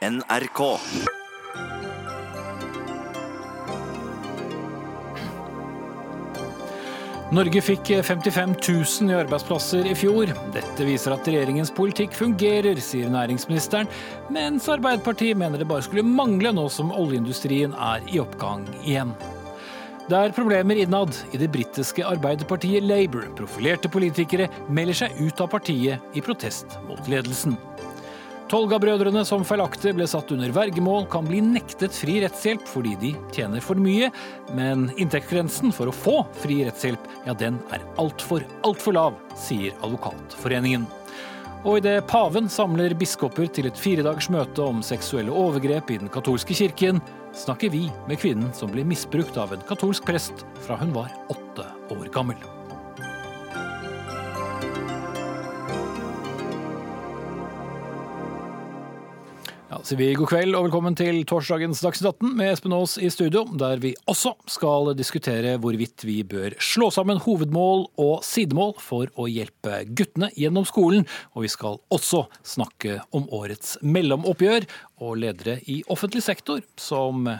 NRK. Norge fikk 55 000 nye arbeidsplasser i fjor. Dette viser at regjeringens politikk fungerer, sier næringsministeren, mens Arbeiderpartiet mener det bare skulle mangle nå som oljeindustrien er i oppgang igjen. Det er problemer innad i det britiske arbeiderpartiet Labour. Profilerte politikere melder seg ut av partiet i protest mot ledelsen. Tolga-brødrene som feilaktig ble satt under vergemål, kan bli nektet fri rettshjelp fordi de tjener for mye, men inntektsgrensen for å få fri rettshjelp, ja, den er altfor, altfor lav, sier Advokatforeningen. Og idet paven samler biskoper til et firedagers møte om seksuelle overgrep i den katolske kirken, snakker vi med kvinnen som ble misbrukt av en katolsk prest fra hun var åtte år gammel. Sier vi god kveld og velkommen til torsdagens Dagsnytt 18 med Espen Aas i studio, der vi også skal diskutere hvorvidt vi bør slå sammen hovedmål og sidemål for å hjelpe guttene gjennom skolen. Og vi skal også snakke om årets mellomoppgjør og ledere i offentlig sektor som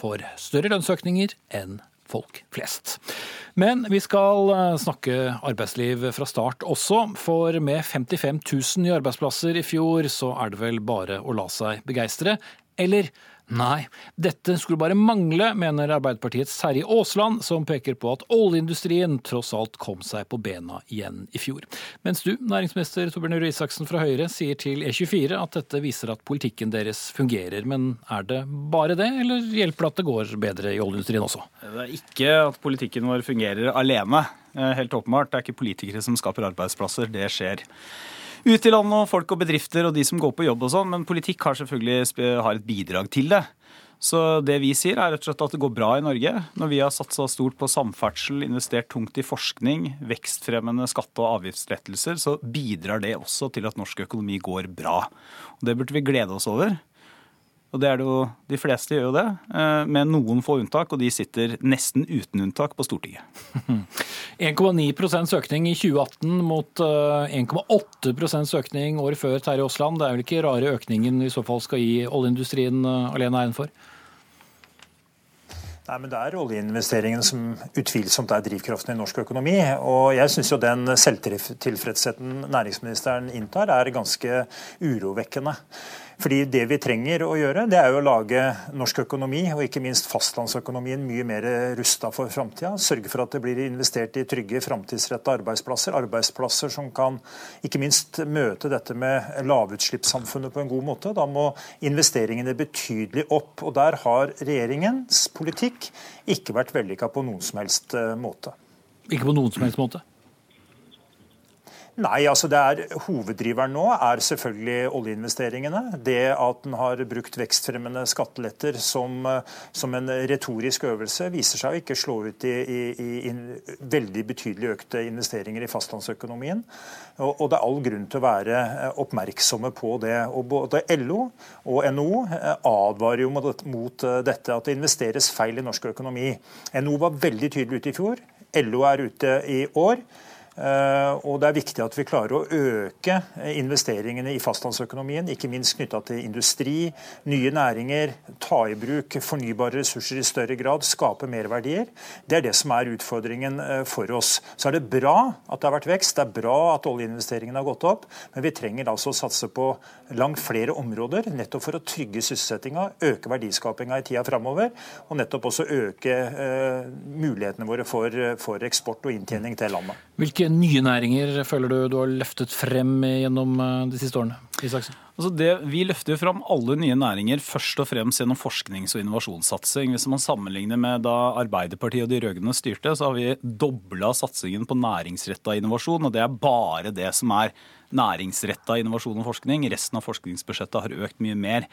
får større lønnsøkninger enn folk flest. Men vi skal eh, snakke arbeidsliv fra start også, for med 55 000 nye arbeidsplasser i fjor, så er det vel bare å la seg begeistre. Eller Nei, dette skulle bare mangle, mener Arbeiderpartiets Terje Aasland, som peker på at oljeindustrien tross alt kom seg på bena igjen i fjor. Mens du, næringsminister Torbjørn Røe Isaksen fra Høyre, sier til E24 at dette viser at politikken deres fungerer. Men er det bare det, eller hjelper det at det går bedre i oljeindustrien også? Det er ikke at politikken vår fungerer alene. Eh, helt åpenbart. Det er ikke politikere som skaper arbeidsplasser. Det skjer ut i landet og folk og bedrifter og de som går på jobb og sånn, men politikk har selvfølgelig har et bidrag til det. Så det vi sier er rett og slett at det går bra i Norge. Når vi har satsa stort på samferdsel, investert tungt i forskning, vekstfremmende skatte- og avgiftslettelser, så bidrar det også til at norsk økonomi går bra. Og det burde vi glede oss over. Og det er det jo, De fleste gjør jo det, eh, med noen få unntak, og de sitter nesten uten unntak på Stortinget. 1,9% økning i 2018 mot 1,8 eh, økning året før Terje Aasland. Det er vel ikke rare økningen i så fall skal gi oljeindustrien eh, alene æren for? Nei, men Det er oljeinvesteringene som utvilsomt er drivkraften i norsk økonomi. Og jeg syns den selvtilfredsheten næringsministeren inntar, er ganske urovekkende. Fordi Det vi trenger å gjøre, det er jo å lage norsk økonomi og ikke minst fastlandsøkonomien mye mer rusta for framtida. Sørge for at det blir investert i trygge, framtidsretta arbeidsplasser. Arbeidsplasser som kan ikke minst møte dette med lavutslippssamfunnet på en god måte. Da må investeringene betydelig opp. Og der har regjeringens politikk ikke vært vellykka på noen som helst eh, måte. Ikke på noen som helst måte? Nei, altså er Hoveddriveren nå er selvfølgelig oljeinvesteringene. Det at en har brukt vekstfremmende skatteletter som, som, en retorisk øvelse, viser seg å ikke slå ut i, i, i veldig betydelig økte investeringer i fastlandsøkonomien. Og, og, det er all grunn til å være oppmerksomme på det. Og Både LO og NHO advarer jo mot, mot dette, at det investeres feil i norsk økonomi. NHO var veldig tydelig ute i fjor. LO er ute i år. Eh, og Det er viktig at vi klarer å øke investeringene i fastlandsøkonomien, ikke minst knytta til industri, nye næringer, ta i bruk fornybare ressurser i større grad, skape merverdier. Det er det som er utfordringen eh, for oss. Så er det bra at det har vært vekst, det er bra at oljeinvesteringene har gått opp, men vi trenger altså å satse på langt flere områder, nettopp for å trygge sysselsettinga, øke verdiskapinga i tida framover, og nettopp også øke mulighetene våre for, for eksport og inntjening til landet. Hvilke nye næringer føler du du har løftet frem gjennom eh, de siste årene? Isaksen? Altså det, vi løfter jo fram alle nye næringer først og fremst gjennom forsknings- og innovasjonssatsing. Hvis man sammenligner med da Arbeiderpartiet og de rød-grønne styrte, så har vi dobla satsingen på næringsretta innovasjon. Og det er bare det som er næringsretta innovasjon og forskning. Resten av forskningsbudsjettet har økt mye mer.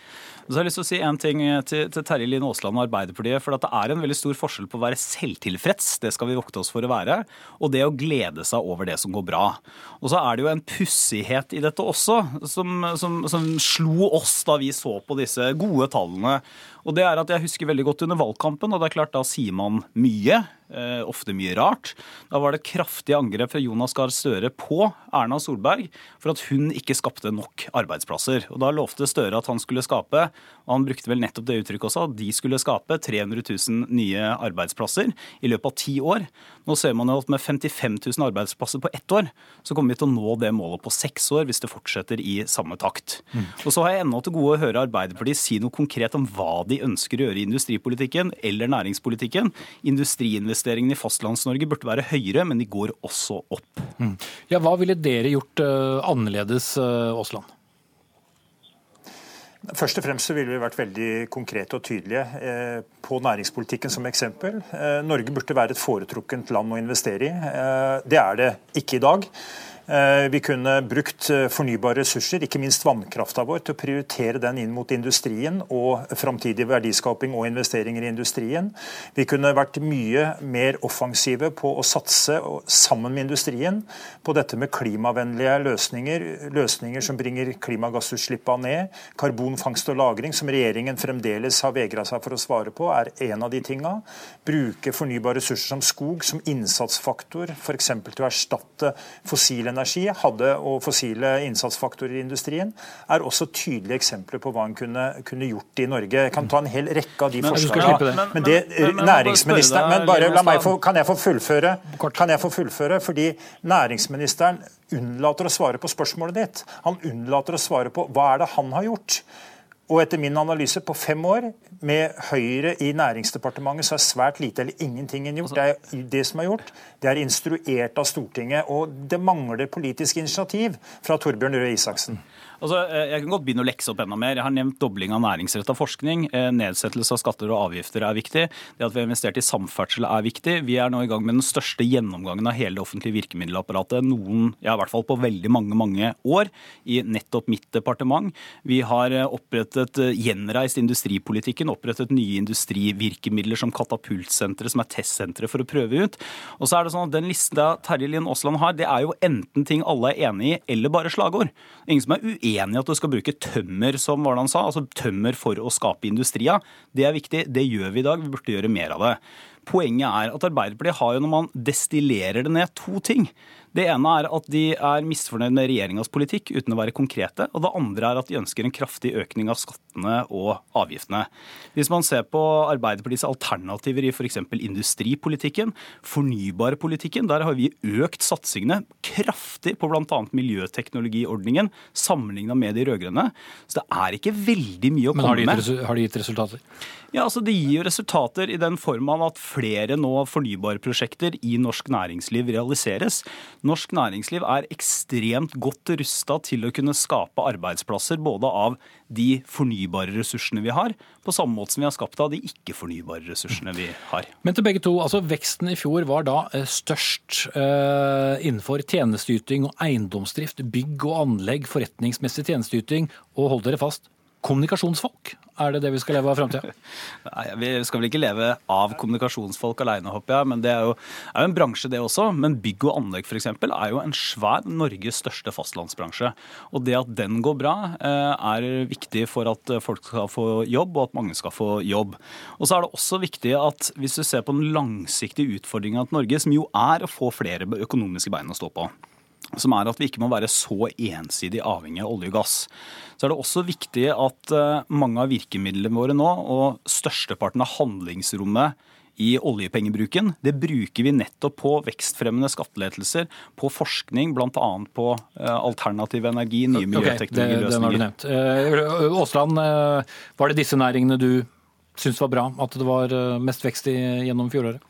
Så har jeg lyst til å si en ting til, til Terje Line Aasland og Arbeiderpartiet. For det er en veldig stor forskjell på å være selvtilfreds, det skal vi vokte oss for å være, og det å glede seg over det som går bra. Og så er det jo en pussighet i dette også, som, som som slo oss da vi så på disse gode tallene. Og det er at Jeg husker veldig godt under valgkampen, og det er klart da sier man mye. Eh, ofte mye rart. Da var det kraftige angrep fra Jonas Gahr Støre på Erna Solberg for at hun ikke skapte nok arbeidsplasser. Og Da lovte Støre at han skulle skape, og han brukte vel nettopp det uttrykket også, at de skulle skape 300 000 nye arbeidsplasser i løpet av ti år. Nå ser man jo at med 55 000 arbeidsplasser på ett år, så kommer vi til å nå det målet på seks år hvis det fortsetter i samme takt. Mm. Og så har jeg ennå til gode å høre Arbeiderpartiet si noe konkret om hva de ønsker å gjøre i industripolitikken eller næringspolitikken. Industriinvesteringene i Fastlands-Norge burde være høyere, men de går også opp. Mm. Ja, Hva ville dere gjort uh, annerledes, uh, Aasland? Først og fremst så ville vi vært veldig konkrete og tydelige eh, på næringspolitikken som eksempel. Eh, Norge burde være et foretrukket land å investere i. Eh, det er det ikke i dag. Eh, vi kunne brukt eh, fornybare ressurser, ikke minst vannkrafta vår, til å prioritere den inn mot industrien og framtidig verdiskaping og investeringer i industrien. Vi kunne vært mye mer offensive på å satse sammen med industrien på dette med klimavennlige løsninger, løsninger som bringer klimagassutslippene ned. Karbonfangst og -lagring, som regjeringen fremdeles har vegra seg for å svare på, er en av de tinga. Bruke fornybare ressurser som skog som innsatsfaktor, f.eks. til å erstatte fossile energi hadde, og fossile innsatsfaktorer i industrien, er også tydelige eksempler på hva en kunne, kunne, gjort i Norge. Jeg kan ta en hel rekke av de forslagene. Men, næringsministeren, men bare la meg få, Kan jeg få fullføre? Kan jeg få fullføre? Fordi næringsministeren unnlater å svare på spørsmålet ditt. Han unnlater å svare på hva er det han har gjort. Og etter min analyse på fem år med Høyre i Næringsdepartementet så er svært lite eller ingenting gjort. Det, er det som er gjort, det er instruert av Stortinget. Og det mangler politisk initiativ fra Torbjørn Røe Isaksen. Altså, eh, jeg kan godt begynne å lekse opp enda mer. Jeg har nevnt dobling av næringsretta forskning. Eh, nedsettelse av skatter og avgifter er viktig. Det at vi har investert i samferdsel er viktig. Vi er nå i gang med den største gjennomgangen av hele det offentlige virkemiddelapparatet noen, ja i hvert fall på veldig mange, mange år, i nettopp mitt departement. Vi har eh, opprettet, gjenreist industripolitikken, opprettet nye industrivirkemidler som Katapultsenteret, som er testsenteret for å prøve ut. Og så er det sånn at Den lista Terje Lien Aasland har, det er jo enten ting alle er enig i, eller bare slagord. Ingen som er uenig uenig i at du skal bruke tømmer, som det han sa, altså tømmer for å skape industria. Det er viktig, det gjør vi i dag. Vi burde gjøre mer av det. Poenget er at Arbeiderpartiet har jo, når man destillerer det ned, to ting. Det ene er at de er misfornøyd med regjeringas politikk uten å være konkrete. Og det andre er at de ønsker en kraftig økning av skattene og avgiftene. Hvis man ser på Arbeiderpartiets alternativer i f.eks. industripolitikken, fornybarpolitikken, der har vi økt satsingene kraftig på bl.a. miljøteknologiordningen sammenligna med de rød-grønne. Så det er ikke veldig mye å komme med. Men har de gitt resultater? Ja, altså Det gir jo resultater i den form av at flere nå fornybarprosjekter i norsk næringsliv realiseres. Norsk næringsliv er ekstremt godt rusta til å kunne skape arbeidsplasser både av de fornybare ressursene vi har, på samme måte som vi har skapt av de ikke-fornybare ressursene vi har. Men til begge to, altså Veksten i fjor var da eh, størst uh, innenfor tjenesteyting og eiendomsdrift, bygg og anlegg, forretningsmessig tjenesteyting, og hold dere fast, kommunikasjonsfolk. Er det det vi skal leve av framtida? Vi skal vel ikke leve av kommunikasjonsfolk alene, håper jeg. Men det er jo, er jo en bransje, det også. Men bygg og anlegg f.eks. er jo en svær Norges største fastlandsbransje. Og det at den går bra, eh, er viktig for at folk skal få jobb, og at mange skal få jobb. Og så er det også viktig at hvis du ser på den langsiktige utfordringa til Norge, som jo er å få flere økonomiske bein å stå på som er at vi ikke må være så ensidig avhengig av olje og gass. Så er det også viktig at eh, mange av virkemidlene våre nå, og størsteparten av handlingsrommet i oljepengebruken, det bruker vi nettopp på vekstfremmende skattelettelser, på forskning, bl.a. på eh, alternativ energi, nye miljøteknologiløsninger. Okay, det, Aasland, eh, var det disse næringene du syntes var bra, at det var mest vekst i gjennom fjoråret?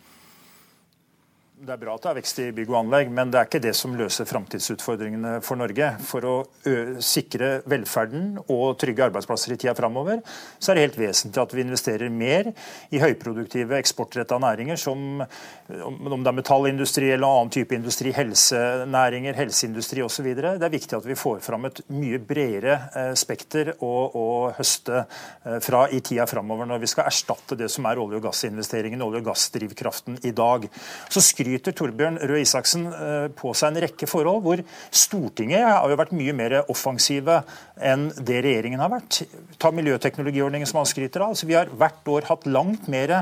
Det er bra at det er vekst i bygg og anlegg, men det er ikke det som løser framtidsutfordringene for Norge. For å sikre velferden og trygge arbeidsplasser i tida framover, så er det helt vesentlig at vi investerer mer i høyproduktive, eksportretta næringer, som om det er metallindustri eller annen type industri, helsenæringer, helseindustri osv. Det er viktig at vi får fram et mye bredere spekter å, å høste fra i tida framover, når vi skal erstatte det som er olje- og gassinvesteringene, olje- og gassdrivkraften i dag. Så skryter Torbjørn Røe Isaksen eh, på seg en rekke forhold hvor Stortinget har jo vært mye mer offensive enn det regjeringen har vært. Ta miljøteknologiordningen som han skryter av. Altså, vi har hvert år hatt langt mer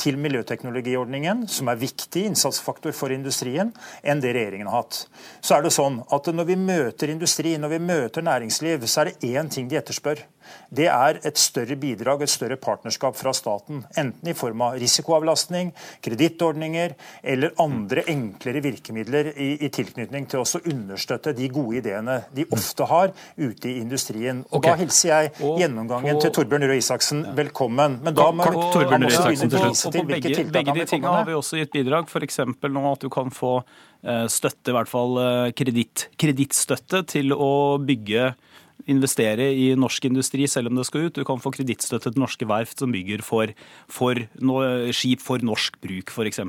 til miljøteknologiordningen, som er viktig innsatsfaktor for industrien, enn det regjeringen har hatt. Så er det sånn at Når vi møter industri, når vi møter næringsliv, så er det én ting de etterspør det er et større bidrag, et større partnerskap fra staten. Enten i form av risikoavlastning, kredittordninger eller andre enklere virkemidler i, i tilknytning til å understøtte de gode ideene de ofte har ute i industrien. Og okay. Da hilser jeg gjennomgangen på... til Torbjørn Røe Isaksen velkommen. Men da må Torbjørn Røe Isaksen til slutt. Og på begge, begge de tingene har vi også gitt bidrag. F.eks. nå at du kan få eh, støtte, i hvert fall eh, kredittstøtte, til å bygge investere i norsk industri selv om det skal ut. Du kan få kredittstøtte til norske verft som bygger for, for no, skip for norsk bruk, f.eks.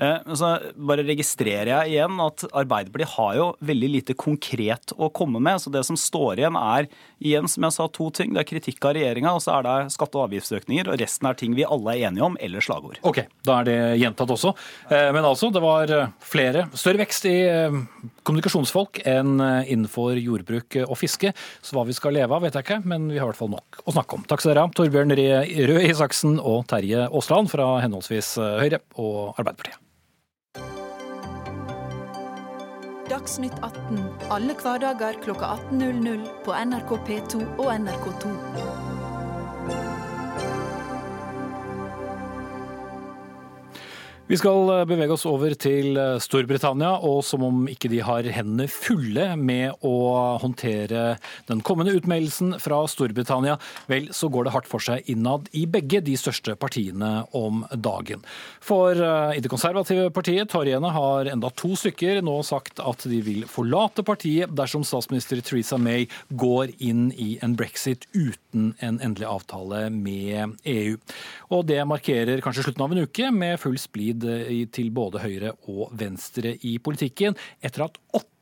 Eh, så bare registrerer jeg igjen at Arbeiderpartiet har jo veldig lite konkret å komme med. Så det som står igjen er igjen, som jeg sa, to ting. Det er kritikk av regjeringa, og så er det skatte- og avgiftsøkninger. Og resten er ting vi alle er enige om, eller slagord. Ok, da er det gjentatt også. Eh, men altså, det var eh, flere, større vekst i kommunikasjonsfolk enn innenfor jordbruk og fiske. Så hva vi skal leve av, vet jeg ikke, men vi har i hvert fall nok å snakke om. Takk skal dere ha, Torbjørn Røe Isaksen og Terje Aasland fra henholdsvis Høyre og Arbeiderpartiet. Dagsnytt 18 alle hverdager kl 18.00 på NRK P2 og NRK2. Vi skal eh, bevege oss over til eh, Storbritannia, og som om ikke de har hendene fulle med å håndtere den kommende utmeldelsen fra Storbritannia, vel, så går det hardt for seg innad i begge de største partiene om dagen. For eh, i det konservative partiet, Torjene, har enda to stykker nå sagt at de vil forlate partiet dersom statsminister Theresa May går inn i en brexit uten en endelig avtale med EU. Og det markerer kanskje slutten av en uke med full splid til både høyre og venstre i politikken, etter at åtte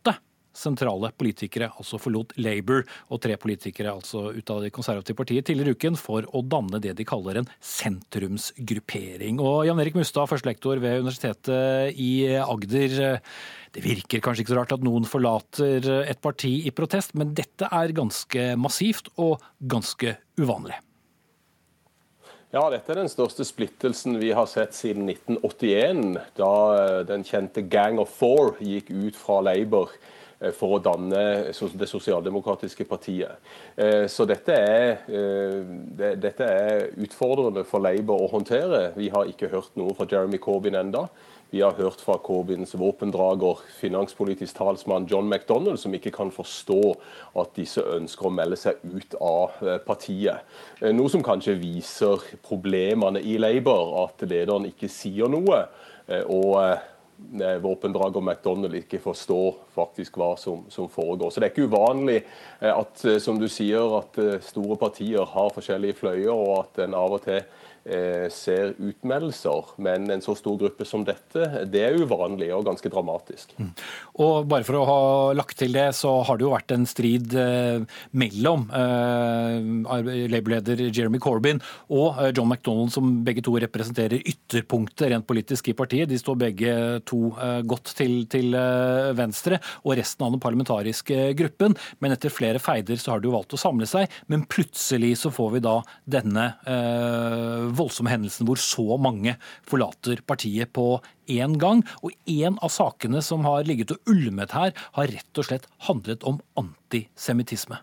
sentrale politikere altså forlot Labour, og tre politikere altså ut av det konservative partiet tidligere uken for å danne det de kaller en sentrumsgruppering. Og Jan Erik Mustad, førstelektor ved Universitetet i Agder. Det virker kanskje ikke så rart at noen forlater et parti i protest, men dette er ganske massivt og ganske uvanlig. Ja, dette er den største splittelsen vi har sett siden 1981, da den kjente Gang of Four gikk ut fra Labour for å danne det sosialdemokratiske partiet. Eh, så dette er, dette er utfordrende for Labour å håndtere. Vi har ikke hørt noe fra Jeremy Corbyn enda. Vi har hørt fra Corbyns våpendrager, finanspolitisk talsmann John McDonald, som ikke kan forstå at disse ønsker å melde seg ut av eh, partiet. Eh, noe som kanskje viser problemene i Labour, at lederen ikke sier noe. Eh, og McDonald ikke forstår faktisk hva som, som, foregår. Så Det er ikke uvanlig at som du sier, at store partier har forskjellige fløyer, og at en av og til Eh, ser utmeldelser. Men en så stor gruppe som dette, det er uvanlig og ganske dramatisk. Mm. Og bare for å ha lagt til det, så har det jo vært en strid eh, mellom eh, Labour-leder Jeremy Corbyn og eh, John McDonald, som begge to representerer ytterpunktet rent politisk i partiet. De står begge to eh, godt til, til eh, venstre, og resten av den parlamentariske gruppen. Men etter flere feider så har de jo valgt å samle seg. Men plutselig så får vi da denne eh, voldsomme hendelsen hvor så mange forlater partiet på én gang. Og en av sakene som har ligget og ulmet her, har rett og slett handlet om antisemittisme.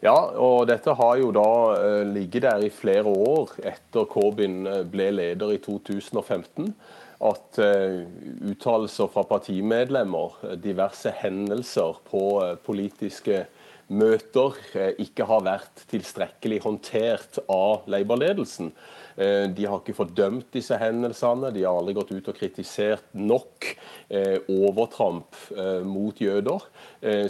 Ja, og dette har jo da uh, ligget der i flere år etter Corbyn eh, ble leder i 2015. At uh, uttalelser fra partimedlemmer, diverse hendelser på uh, politiske møter eh, ikke har vært tilstrekkelig håndtert av Labour-ledelsen. Eh, de har ikke fordømt disse hendelsene, de har aldri gått ut og kritisert nok eh, overtramp mot jøder.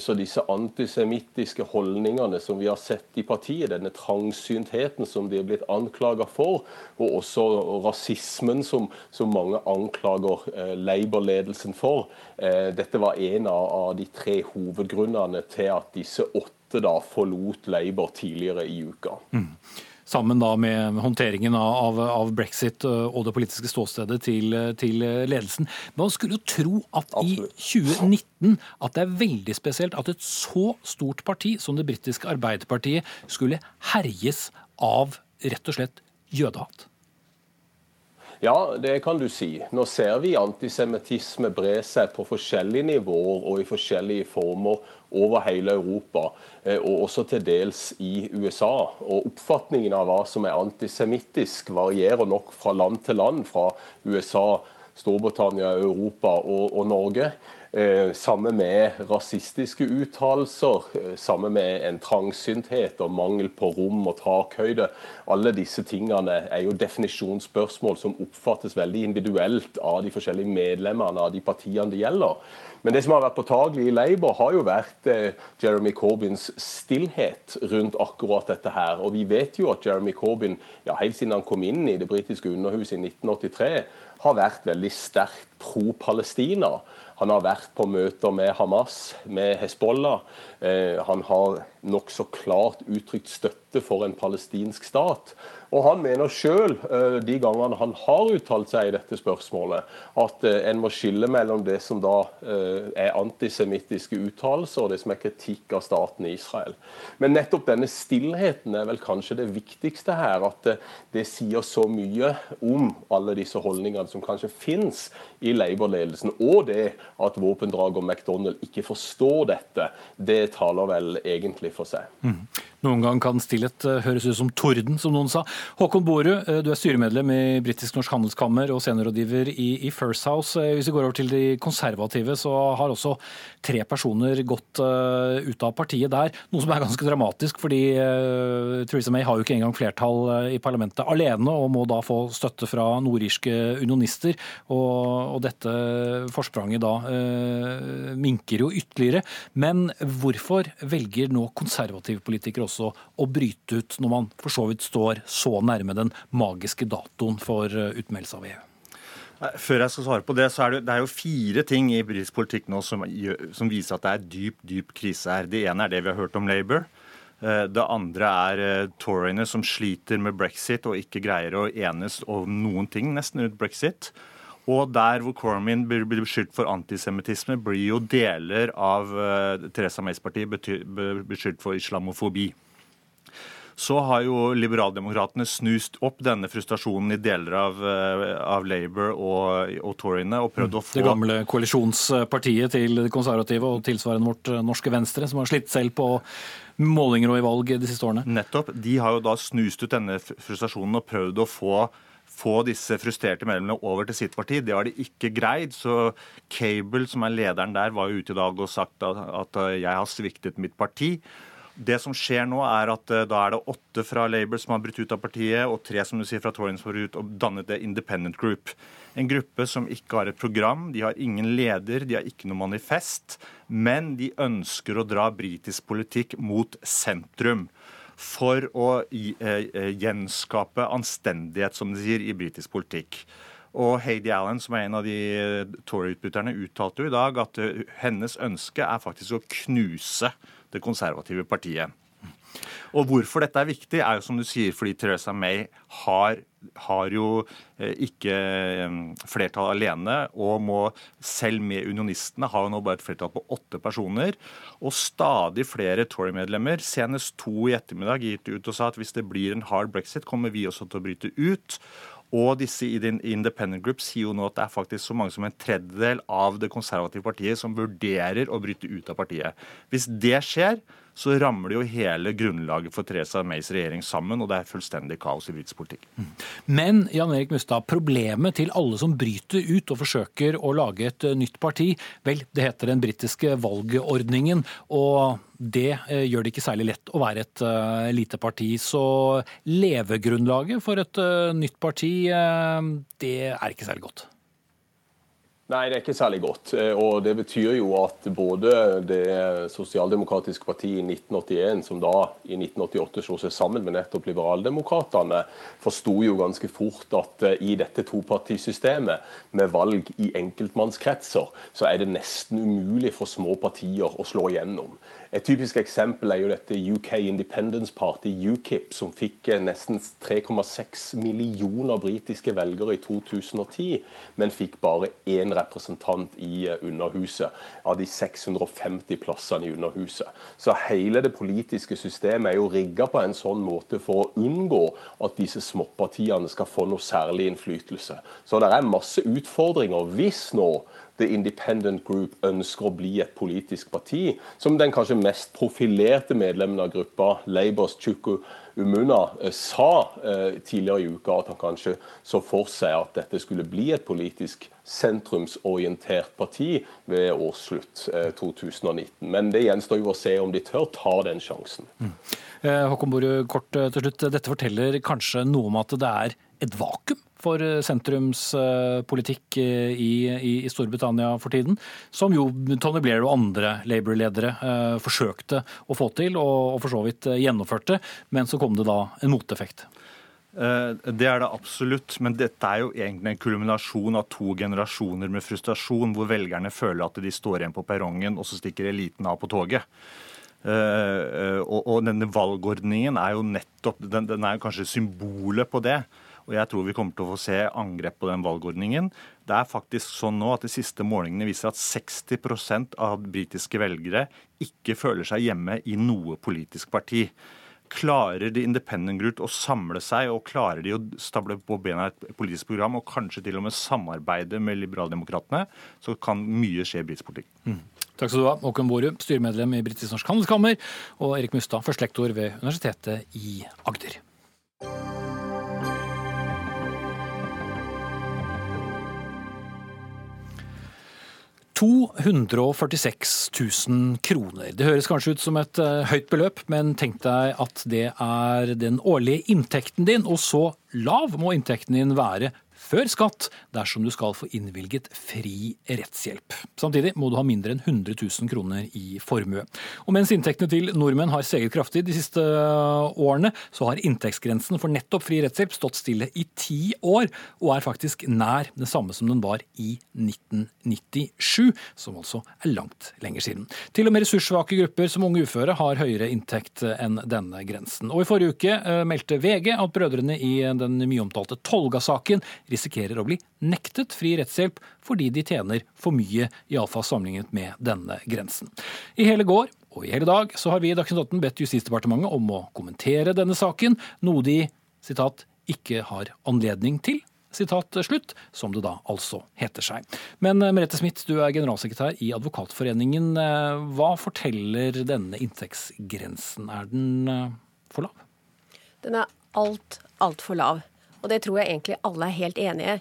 Så disse antisemittiske holdningene som vi har sett i partiet, denne trangsyntheten som de er blitt anklaga for, og også rasismen som, som mange anklager Labour-ledelsen for, dette var en av de tre hovedgrunnene til at disse åtte da forlot Labour tidligere i uka. Mm. Sammen da med håndteringen av, av brexit og det politiske ståstedet til, til ledelsen. Men man skulle jo tro at Absolutt. i 2019 at det er veldig spesielt at et så stort parti som det britiske Arbeiderpartiet skulle herjes av rett og slett jødehat. Ja, det kan du si. Nå ser vi antisemittisme bre seg på forskjellige nivåer og i forskjellige former over hele Europa, eh, og også til dels i USA. Og Oppfatningen av hva som er antisemittisk varierer nok fra land til land, fra USA, Storbritannia, Europa og, og Norge. Eh, sammen med rasistiske uttalelser, eh, sammen med en trangsynthet og mangel på rom og takhøyde. Alle disse tingene er jo definisjonsspørsmål som oppfattes veldig individuelt av de forskjellige medlemmene av de partiene det gjelder. Men det som har vært påtagelig i Labour, har jo vært eh, Jeremy Corbyns stillhet rundt akkurat dette her. Og vi vet jo at Jeremy Corbyn, ja, helt siden han kom inn i det britiske underhuset i 1983, har vært veldig sterkt pro-Palestina. Han har vært på møter med Hamas, med Hezbollah. Eh, han har nokså klart uttrykt støtte for en palestinsk stat. Og Han mener sjøl, eh, de gangene han har uttalt seg i dette spørsmålet, at eh, en må skille mellom det som da er antisemittiske uttalelser, og det som er kritikk av staten Israel. Men nettopp denne stillheten er vel kanskje det viktigste her. At det sier så mye om alle disse holdningene som kanskje finnes i Labour-ledelsen. Og det at våpendrager McDonald ikke forstår dette, det taler vel egentlig for seg. Mm. Noen gang kan stillhet eh, høres ut som torden, som noen sa. Håkon Borud, eh, du er styremedlem i Britisk-Norsk Handelskammer og seniorrådgiver i, i, First House. Eh, hvis vi går over til de konservative, så har også tre personer gått ut av partiet der. Noe som er ganske dramatisk, fordi uh, Theresa May har jo ikke engang flertall i parlamentet alene, og må da få støtte fra nordirske unionister. Og, og dette forspranget da minker jo ytterligere. Men hvorfor velger nå konservative politikere også å bryte ut når man for så vidt står så nærme den magiske datoen for eh, utmeldelse av EU? Før jeg skal svare på det, så er det, det er jo fire ting i britisk politikk nå som, som, viser at det er dyp, dyp krise her. Det ene er det vi har hørt om Labour. Eh, det andre er eh, Toryene som sliter med brexit og ikke greier å enes om noen ting nesten rundt brexit. Og der hvor Cormin blir beskyldt for antisemittisme, blir jo deler av Teresa Theresa Mays parti beskyldt for islamofobi. Så har jo liberaldemokratene snust opp denne frustrasjonen i deler av, uh, av Labour og, og Toryene og prøvd å få Det gamle koalisjonspartiet til de konservative og tilsvarende vårt eh, norske Venstre, som har slitt selv på målinger og i valg de siste årene. Nettopp. De har jo da snust ut denne frustrasjonen og prøvd å få få disse frustrerte medlemmene over til sitt parti. Det har de ikke greid. Så Cable, som er lederen der, var jo ute i dag og sagt at, at jeg har sviktet mitt parti. Det som skjer nå, er at eh, da er det åtte fra Labour som har brutt ut av partiet, og tre som du sier fra Toryens har ut og dannet det Independent Group. En gruppe som ikke har et program, de har ingen leder, de har ikke noe manifest. Men de ønsker å dra britisk politikk mot sentrum for å eh, eh, gjenskape anstendighet, som de sier, i britisk politikk. Og Heidi Allen, som er en av de eh, Tory-utbytterne, uttalte jo i dag at hennes ønske er faktisk å knuse det konservative partiet. Og hvorfor dette er viktig, er jo som du sier, fordi Teresa May har, har jo eh, ikke eh, flertall alene, og må selv med unionistene har jo nå bare et flertall på åtte personer. Og stadig flere Tory-medlemmer, senest to i ettermiddag, gitt ut og sa at hvis det blir en hard brexit, kommer vi også til å bryte ut. Og disse independent groups sier jo nå at det er faktisk så mange som en tredjedel av det konservative partiet som vurderer å bryte ut av partiet. Hvis det skjer, så ramler jo hele grunnlaget for Theresa Mays regjering sammen, og det er fullstendig kaos i britisk politikk. Mm. Men Jan Erik Mustad, problemet til alle som bryter ut og forsøker å lage et eh, nytt parti, vel, det heter den britiske valgordningen. og det eh, gjør det ikke særlig lett å være et uh, lite parti. Så levegrunnlaget for et nytt parti, det er ikke særlig godt. Nei, det er ikke særlig godt. Eh, og Det betyr jo at både det sosialdemokratiske partiet i 1981, som da i 1988 slo seg sammen med nettopp liberaldemokratene, forsto jo ganske fort at eh, i dette topartisystemet, med valg i enkeltmannskretser, så er det nesten umulig for små partier å slå igjennom. Et typisk eksempel er jo dette UK Independence Party, UKIP, som fikk eh, nesten 3,6 millioner britiske velgere i 2010, men fikk bare én representant i eh, Underhuset av de 650 plassene i Underhuset. Så hele det politiske systemet er jo rigga på en sånn måte for å unngå at disse småpartiene skal få noe særlig innflytelse. Så det er masse utfordringer hvis nå The Independent Group ønsker å bli et politisk parti, som den kanskje mest profilerte medlemmen av gruppa, Labours Chuku Umuna, eh, sa eh, tidligere i uka at han kanskje så for seg at dette skulle bli et politisk sentrumsorientert parti ved årsslutt eh, 2019. Men det gjenstår jo å se om de tør ta den sjansen. Mm. Eh, Håkon Borud, kort eh, til slutt. Dette forteller kanskje noe om at det er et vakuum for eh, sentrumspolitikk eh, i, i, i, Storbritannia for tiden, som jo Tony Blair og andre Labour-ledere eh, forsøkte å få til, og, og, for så vidt eh, gjennomførte, men så kom det da en moteffekt. Det er det absolutt, men dette er jo egentlig en kulminasjon av to generasjoner med frustrasjon, hvor velgerne føler at de står igjen på perrongen, og så stikker eliten av på toget. Og, denne valgordningen er jo nettopp Den, den er jo kanskje symbolet på det. Og jeg tror vi kommer til å få se angrep på den valgordningen. Det er faktisk sånn nå at De siste målingene viser at 60% av britiske velgere ikke føler seg hjemme i noe politisk parti. Klarer de Independent Group å samle seg, og klarer de å stable på bena et politisk program, og kanskje til og med samarbeide med liberaldemokratene, så kan mye skje i britisk politikk. Mm. Takk skal du ha, Håkon Borud, styremedlem i Britisk Norsk Handelskammer, og Erik Mustad, førstelektor ved Universitetet i Agder. 246 000 kroner. Det høres kanskje ut som et uh, høyt beløp, men tenk deg at det er den årlige inntekten din, og så lav må inntekten din være før skatt dersom du skal få innvilget fri rettshjelp. Samtidig må du ha mindre enn 100 000 kroner i formue. Og mens inntektene til nordmenn har seget kraftig de siste årene, så har inntektsgrensen for nettopp fri rettshjelp stått stille i ti år, og er faktisk nær det samme som den var i 1997, som altså er langt lenger siden. Til og med ressurssvake grupper som unge uføre har høyere inntekt enn denne grensen. Og i forrige uke eh, meldte VG at brødrene i den mye omtalte Tolga-saken risikerer å bli nektet fri rettshjelp fordi de tjener for mye, iallfall sammenlignet med denne grensen. I hele går og i hele dag så har vi i Dagsnytt 18 bedt Justisdepartementet om å kommentere denne saken, noe de citat, ikke har anledning til. Sitat slutt, som det da altså heter seg. Men eh, Merete Smith, du er generalsekretær i Advokatforeningen. Eh, hva forteller denne inntektsgrensen? Er den eh, for lav? Den er alt, altfor lav. Og det tror jeg egentlig alle er helt enige i.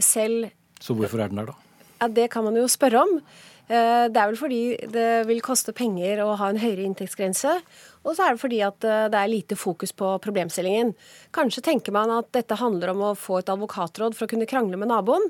Selv Så hvorfor er den der, da? Ja, Det kan man jo spørre om. Eh, det er vel fordi det vil koste penger å ha en høyere inntektsgrense. Og så er det fordi at eh, det er lite fokus på problemstillingen. Kanskje tenker man at dette handler om å få et advokatråd for å kunne krangle med naboen.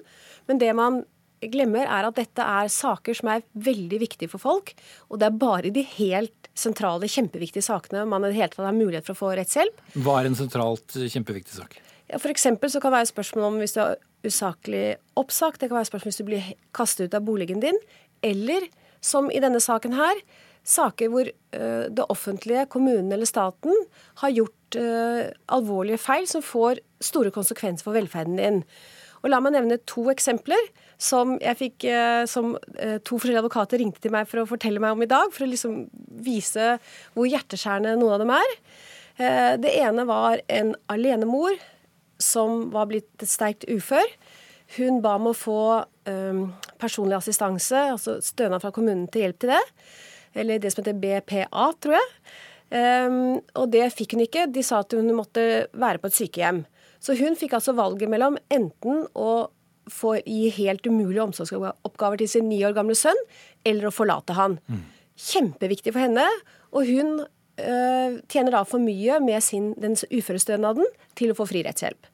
Men det man glemmer, er at dette er saker som er veldig viktige for folk. Og det er bare de helt sentrale, kjempeviktige sakene man i det hele tatt har mulighet for å få rettshjelp. Hva er en sentralt kjempeviktig sak? Ja, for så kan det være spørsmål om hvis du er usaklig oppsagt, det kan være spørsmål hvis du blir kastet ut av boligen din, eller som i denne saken her, saker hvor uh, det offentlige, kommunen eller staten, har gjort uh, alvorlige feil som får store konsekvenser for velferden din. Og La meg nevne to eksempler som jeg fikk, uh, som to forskjellige advokater ringte til meg for å fortelle meg om i dag, for å liksom vise hvor hjerteskjærende noen av dem er. Det ene var en alenemor som var blitt sterkt ufør. Hun ba om å få personlig assistanse, altså stønad fra kommunen til hjelp til det. Eller det som heter BPA, tror jeg. Og det fikk hun ikke. De sa at hun måtte være på et sykehjem. Så hun fikk altså valget mellom enten å få gi helt umulige omsorgsoppgaver til sin ni år gamle sønn, eller å forlate han. Mm. Kjempeviktig for henne. Og hun øh, tjener da for mye med sin, den uførestønaden til å få fri rettshjelp.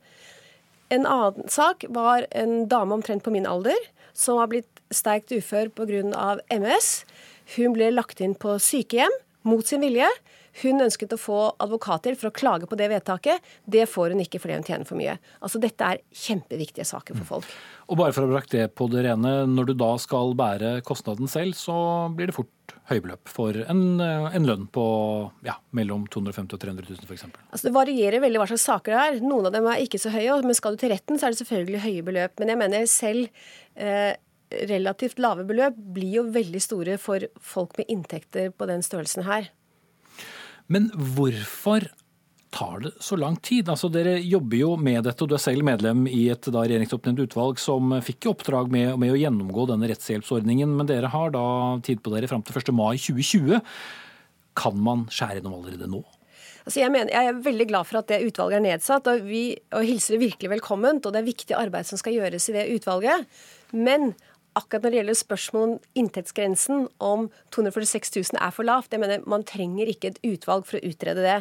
En annen sak var en dame omtrent på min alder som har blitt sterkt ufør pga. MS. Hun ble lagt inn på sykehjem mot sin vilje. Hun ønsket å få advokathjelp for å klage på det vedtaket. Det får hun ikke fordi hun tjener for mye. Altså Dette er kjempeviktige saker for folk. Og bare for å ha brakt det på det rene, når du da skal bære kostnaden selv, så blir det fort høybeløp for en, en lønn på ja, mellom 250 og 300 000 f.eks. Altså det varierer veldig hva slags saker det er. Noen av dem er ikke så høye, men skal du til retten, så er det selvfølgelig høye beløp. Men jeg mener selv eh, relativt lave beløp blir jo veldig store for folk med inntekter på den størrelsen her. Men hvorfor tar det så lang tid? Altså, dere jobber jo med dette, og du er selv medlem i et da, regjeringsoppnevnt utvalg som fikk i oppdrag med, med, å gjennomgå denne rettshjelpsordningen, men dere har da tid på dere fram til 1. mai 2020. Kan man skjære gjennom allerede nå? Altså jeg, mener, jeg, er veldig glad for at det utvalget er nedsatt, og vi og hilser det virkelig velkomment. Og det er viktig arbeid som skal gjøres i det utvalget. Men akkurat når det gjelder spørsmål om inntektsgrensen, om 246 000 er for lavt. Jeg mener, Man trenger ikke et utvalg for å utrede det.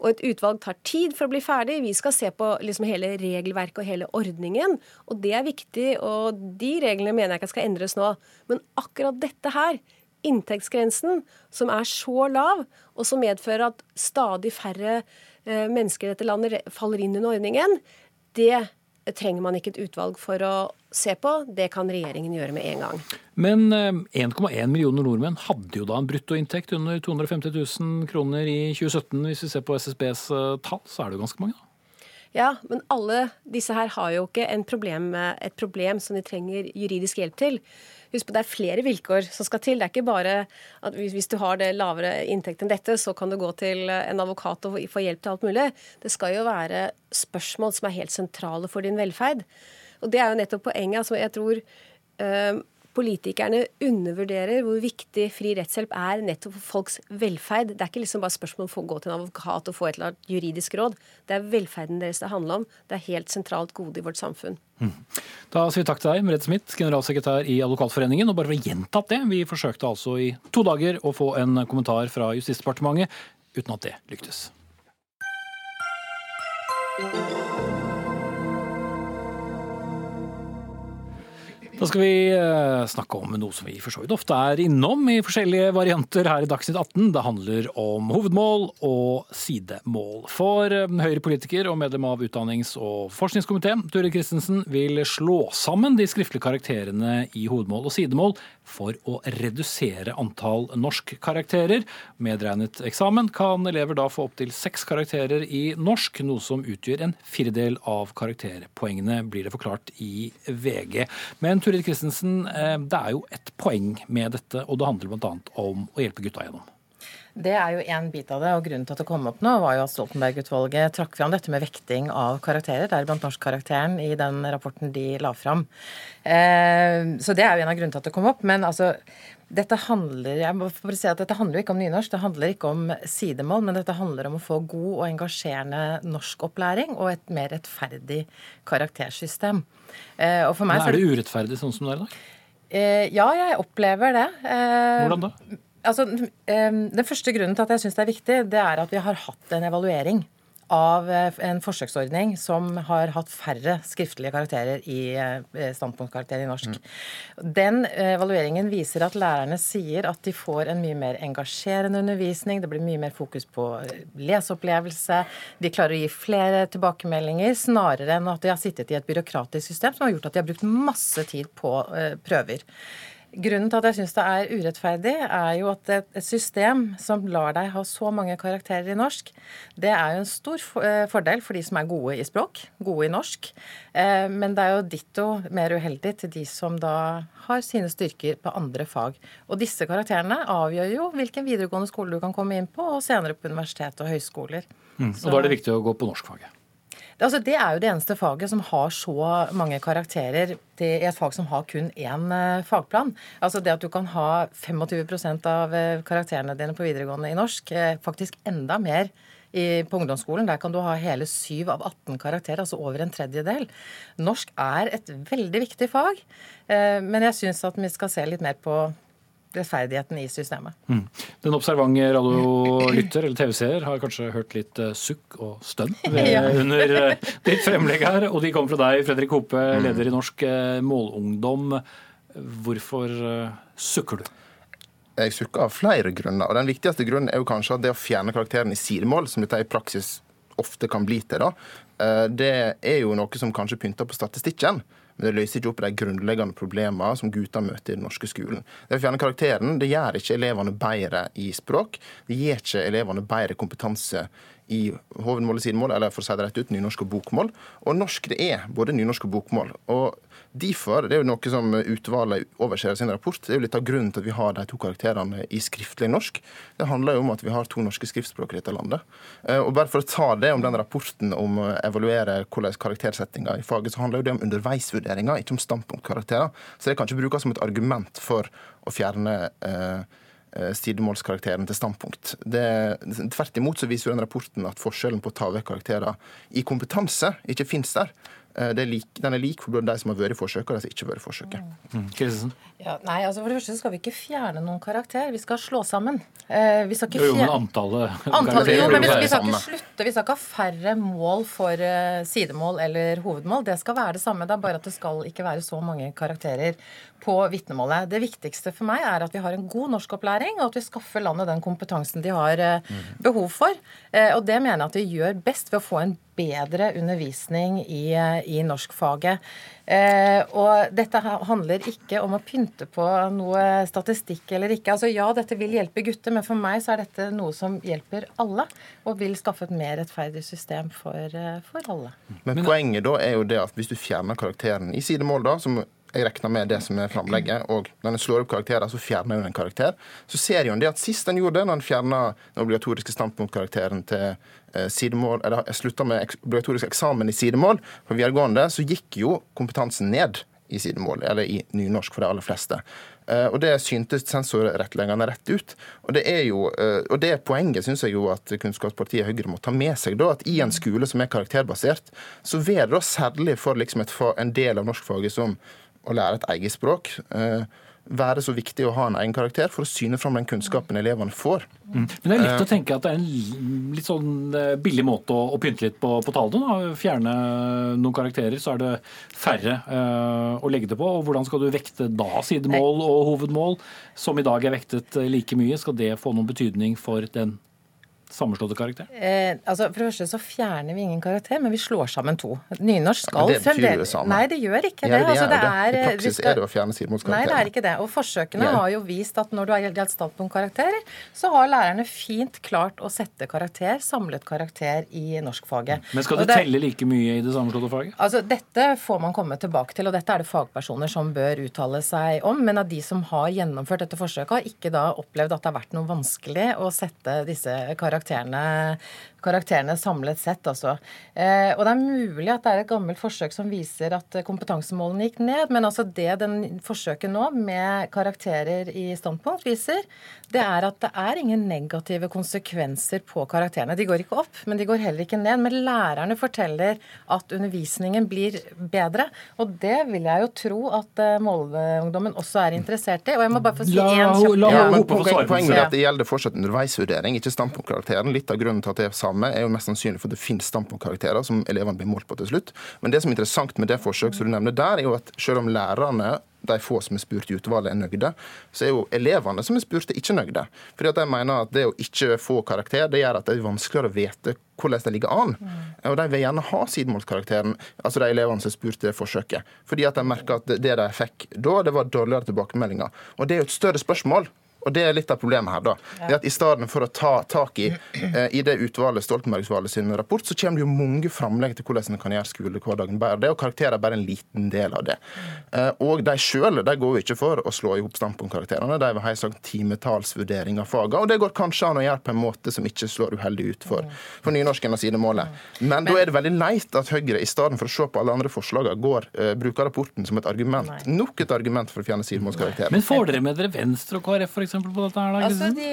Og et utvalg tar tid for å bli ferdig. Vi skal se på liksom hele regelverket og hele ordningen. Og det er viktig, og de reglene mener jeg ikke skal endres nå. Men akkurat dette her, inntektsgrensen, som er så lav, og som medfører at stadig færre eh, mennesker i dette landet faller inn under ordningen, det trenger man ikke et utvalg for å se på. Det kan regjeringen gjøre med en gang. Men 1,1 eh, millioner nordmenn hadde jo da en bruttoinntekt under 250 000 kroner i 2017. Hvis vi ser på SSBs eh, tall, så er det jo ganske mange, da. Ja, men alle disse her har jo ikke problem, et problem som de trenger juridisk hjelp til. Husk på det er flere vilkår som skal til. Det er ikke bare at hvis du har det lavere inntekt enn dette, så kan du gå til en advokat og få hjelp til alt mulig. Det skal jo være spørsmål som er helt sentrale for din velferd. Og det er jo nettopp poenget. altså jeg tror øh, politikerne undervurderer hvor viktig fri rettshjelp er nettopp for folks velferd. Det er ikke liksom bare spørsmål om å gå til en advokat og få et eller annet juridisk råd. Det er velferden deres det handler om. Det er helt sentralt gode i vårt samfunn. Mm. Da sier vi takk til deg, Merete Smith, generalsekretær i Advokatforeningen. Og bare for å gjenta det, vi forsøkte altså i to dager å få en kommentar fra Justisdepartementet, uten at det lyktes. Da skal vi eh, snakke om noe som vi for så vidt ofte er innom i forskjellige varianter her i Dagsnytt 18. Det handler om hovedmål og sidemål. For eh, Høyre-politiker og medlem av utdannings- og forskningskomiteen, Ture Christensen, vil slå sammen de skriftlige karakterene i hovedmål og sidemål for å redusere antall norskkarakterer. Medregnet eksamen kan elever da få opptil seks karakterer i norsk, noe som utgjør en firedel av karakterpoengene, blir det forklart i VG. Men Turid Christensen, eh, det er jo et poeng med dette, og det handler bl.a. om å hjelpe gutta gjennom. Det er jo én bit av det, og grunnen til at det kom opp nå, var jo at Stoltenberg-utvalget trakk fram dette med vekting av karakterer, deriblant norskkarakteren, i den rapporten de la fram. Eh, så det er jo en av grunnene til at det kom opp. Men altså, dette handler jeg må bare si at dette handler jo ikke om nynorsk, det handler ikke om sidemål, men dette handler om å få god og engasjerende norskopplæring og et mer rettferdig karaktersystem. Eh, og for meg, men er det urettferdig sånn som det er i dag? Eh, ja, jeg opplever det. Hvordan da? Altså, Den første grunnen til at jeg syns det er viktig, det er at vi har hatt en evaluering av eh, en forsøksordning som har hatt færre skriftlige karakterer i eh, standpunktkarakter i norsk. Mm. Den evalueringen viser at lærerne sier at de får en mye mer engasjerende undervisning. Det blir mye mer fokus på eh, leseopplevelse. De klarer å gi flere tilbakemeldinger, snarere enn at de har sittet i et byråkratisk system som har gjort at de har brukt masse tid på prøver. Grunnen til at jeg syns det er urettferdig, er jo at et system som lar deg ha så mange karakterer i norsk, det er jo en stor eh, fordel for de som er gode i språk, gode i norsk. Eh, men det er jo ditto mer uheldig til de som da har sine styrker på andre fag. Og disse karakterene avgjør jo hvilken videregående skole du kan komme inn på, og senere på universitet og høyskoler. Mm. Og da er det viktig å gå på norskfaget? Altså, det er jo det eneste faget som har så mange karakterer i et fag som har kun én eh, fagplan. Altså det at du kan ha 25% av eh, karakterene dine på videregående i norsk, eh, faktisk enda mer i, på ungdomsskolen. Der kan du ha hele 7 av 18 karakterer, altså over en tredjedel. Norsk er et veldig viktig fag, men jeg syns at vi skal se litt mer på rettferdigheten i systemet. Mm. Den observante radiolytter eller TV-seer har kanskje hørt litt uh, sukk og stønn ja. under uh, ditt fremlegg her, og de kommer fra deg, Fredrik Hope, mm. leder i Norsk Målungdom. Hvorfor sukker du? jeg sukker av flere grunner. og Den viktigste grunnen er jo kanskje at det å fjerne karakteren i sidemål, som dette i praksis ofte kan bli til, da, eh, det er jo noe som kanskje pynter på statistikken. Men det løser ikke opp de grunnleggende problemene som gutter møter i den norske skolen. Det å fjerne karakteren det gjør ikke elevene bedre i språk. Det gir ikke elevene bedre kompetanse i hovedmål og sidemål, eller for å si det rett ut, nynorsk og bokmål. Og norsk det er både nynorsk og bokmål. Og Derfor, det er jo noe som utvalget overser i sin rapport, det er jo litt av grunnen til at vi har de to karakterene i skriftlig norsk. Det handler jo om at vi har to norske skriftspråk i dette landet. Eh, og bare for å ta det om den rapporten om å evaluere hvordan karaktersettinga i faget, så handler jo det om underveisvurderinger, ikke om standpunktkarakterer. Så det kan ikke brukes som et argument for å fjerne eh sidemålskarakteren til standpunkt. Det, tvert imot så viser jo den rapporten at forskjellen på å ta vekk karakterer i kompetanse ikke finnes der. Eh, er lik, den er lik for de som har vært i forsøket og de som ikke har vært i forsøket. Mm. Ja, nei, altså For det første skal vi ikke fjerne noen karakter, vi skal slå sammen. Eh, vi skal ikke fjerne... Jo, men antallet Antallet, jo, men vi, vi, skal ikke slutte. Vi skal ikke ha færre mål for uh, sidemål eller hovedmål. Det skal være det samme. Det er bare at det skal ikke være så mange karakterer på vitnemålet. Det viktigste for meg er at vi har en god norskopplæring, og at vi skaffer landet den kompetansen de har uh, behov for. Uh, og det mener jeg at vi gjør best ved å få en bedre undervisning i, i norskfaget. Eh, og dette handler ikke om å pynte på noe statistikk eller ikke. Altså Ja, dette vil hjelpe gutter, men for meg så er dette noe som hjelper alle. Og vil skaffe et mer rettferdig system for, eh, for alle. Men poenget da er jo det at hvis du fjerner karakteren i sidemål, da, som jeg regner med det som er framlegget, og når en slår opp karakterer, så fjerner en en karakter. Så ser en det at sist en gjorde det, når en fjerna den obligatoriske standpunktkarakteren til eh, sidemål, eller slutta med obligatorisk eksamen i sidemål på videregående, så gikk jo kompetansen ned i sidemål, eller i nynorsk for de aller fleste. Uh, og Det syntes sensorrettleggerne rett ut. Og det er jo, og det poenget syns jeg jo at Kunnskapspartiet Høyre må ta med seg. da, At i en skole som er karakterbasert, så vil det da særlig for liksom et, en del av norskfaget som å lære et eget språk eh, være så viktig å ha en egen karakter for å syne fram den kunnskapen elevene får. Mm. Men Det er lett å tenke at det er en litt sånn eh, billig måte å, å pynte litt på, på tallene. Fjerne noen karakterer, så er det færre uh, å legge det på. Og Hvordan skal du vekte da sidemål og hovedmål, som i dag er vektet like mye? Skal det få noen betydning for den sammenslåtte karakter? Eh, altså, for det første så fjerner vi ingen karakter, men vi slår sammen to. Nynorsk skal ja, det betyr det samme. Nei, det gjør ikke det. Ja, det, altså, det er, I praksis skal... er det å fjerne sidemålskarakterer. Nei, det er ikke det. Og forsøkene ja. har jo vist at når du har gjeldt standpunktkarakterer, så har lærerne fint klart å sette karakter, samlet karakter, i norskfaget. Men skal det, det telle like mye i det sammenslåtte faget? Altså, Dette får man komme tilbake til, og dette er det fagpersoner som bør uttale seg om. Men av de som har gjennomført dette forsøket, har ikke da opplevd at det har vært noe vanskelig å sette disse karakterene karakterene samlet sett, altså. Eh, og det er mulig at det er et gammelt forsøk som viser at kompetansemålene gikk ned, men altså det den forsøket nå med karakterer i standpunkt viser, det er at det er ingen negative konsekvenser på karakterene. De går ikke opp, men de går heller ikke ned. Men lærerne forteller at undervisningen blir bedre, og det vil jeg jo tro at målungdommen Molde-ungdommen også er interessert i. Og jeg må bare få si én kjapp ja, Poenget er at det gjelder fortsatt underveisvurdering, ikke standpunktkarakteren. Litt av grunnen til at det er samme, er jo mest sannsynlig for at det finnes standpunktkarakterer som elevene blir målt på til slutt. Men det som er interessant med det forsøket som du nevner der, er jo at selv om lærerne de få som er spurt i utvalget, er nøyde, så er jo elevene som er spurt, ikke nøyde. Fordi at de mener at det å ikke få karakter, det gjør at det er vanskeligere å vite hvordan de ligger an. Mm. Og de vil gjerne ha sidemålskarakteren, altså de elevene som er spurt i forsøket. Fordi at de merker at det de fikk da, det var dårligere tilbakemeldinger. Og det er jo et større spørsmål og Det er litt av problemet her. da. Det er at I stedet for å ta tak i eh, i det utvalget, Stoltenberg-utvalget sin rapport, så kommer det jo mange framlegg til hvordan en kan gjøre skolehverdagen bedre. Det, og karakterer er bare en liten del av det. Eh, og de sjøl går jo ikke for å slå i hop standpunktkarakterene. De vil ha en sånn timetallsvurdering av fagene. Og det går kanskje an å gjøre på en måte som ikke slår uheldig ut for, for nynorsken og sidemålet. Men, Men da er det veldig leit at Høyre, i stedet for å se på alle andre forslagene, går, uh, bruker rapporten som et argument. Nei. Nok et argument for å fjerne sidemålskarakterer. Men får dere med dere Venstre og KrF f.eks.? På dette? her? Da, altså, de,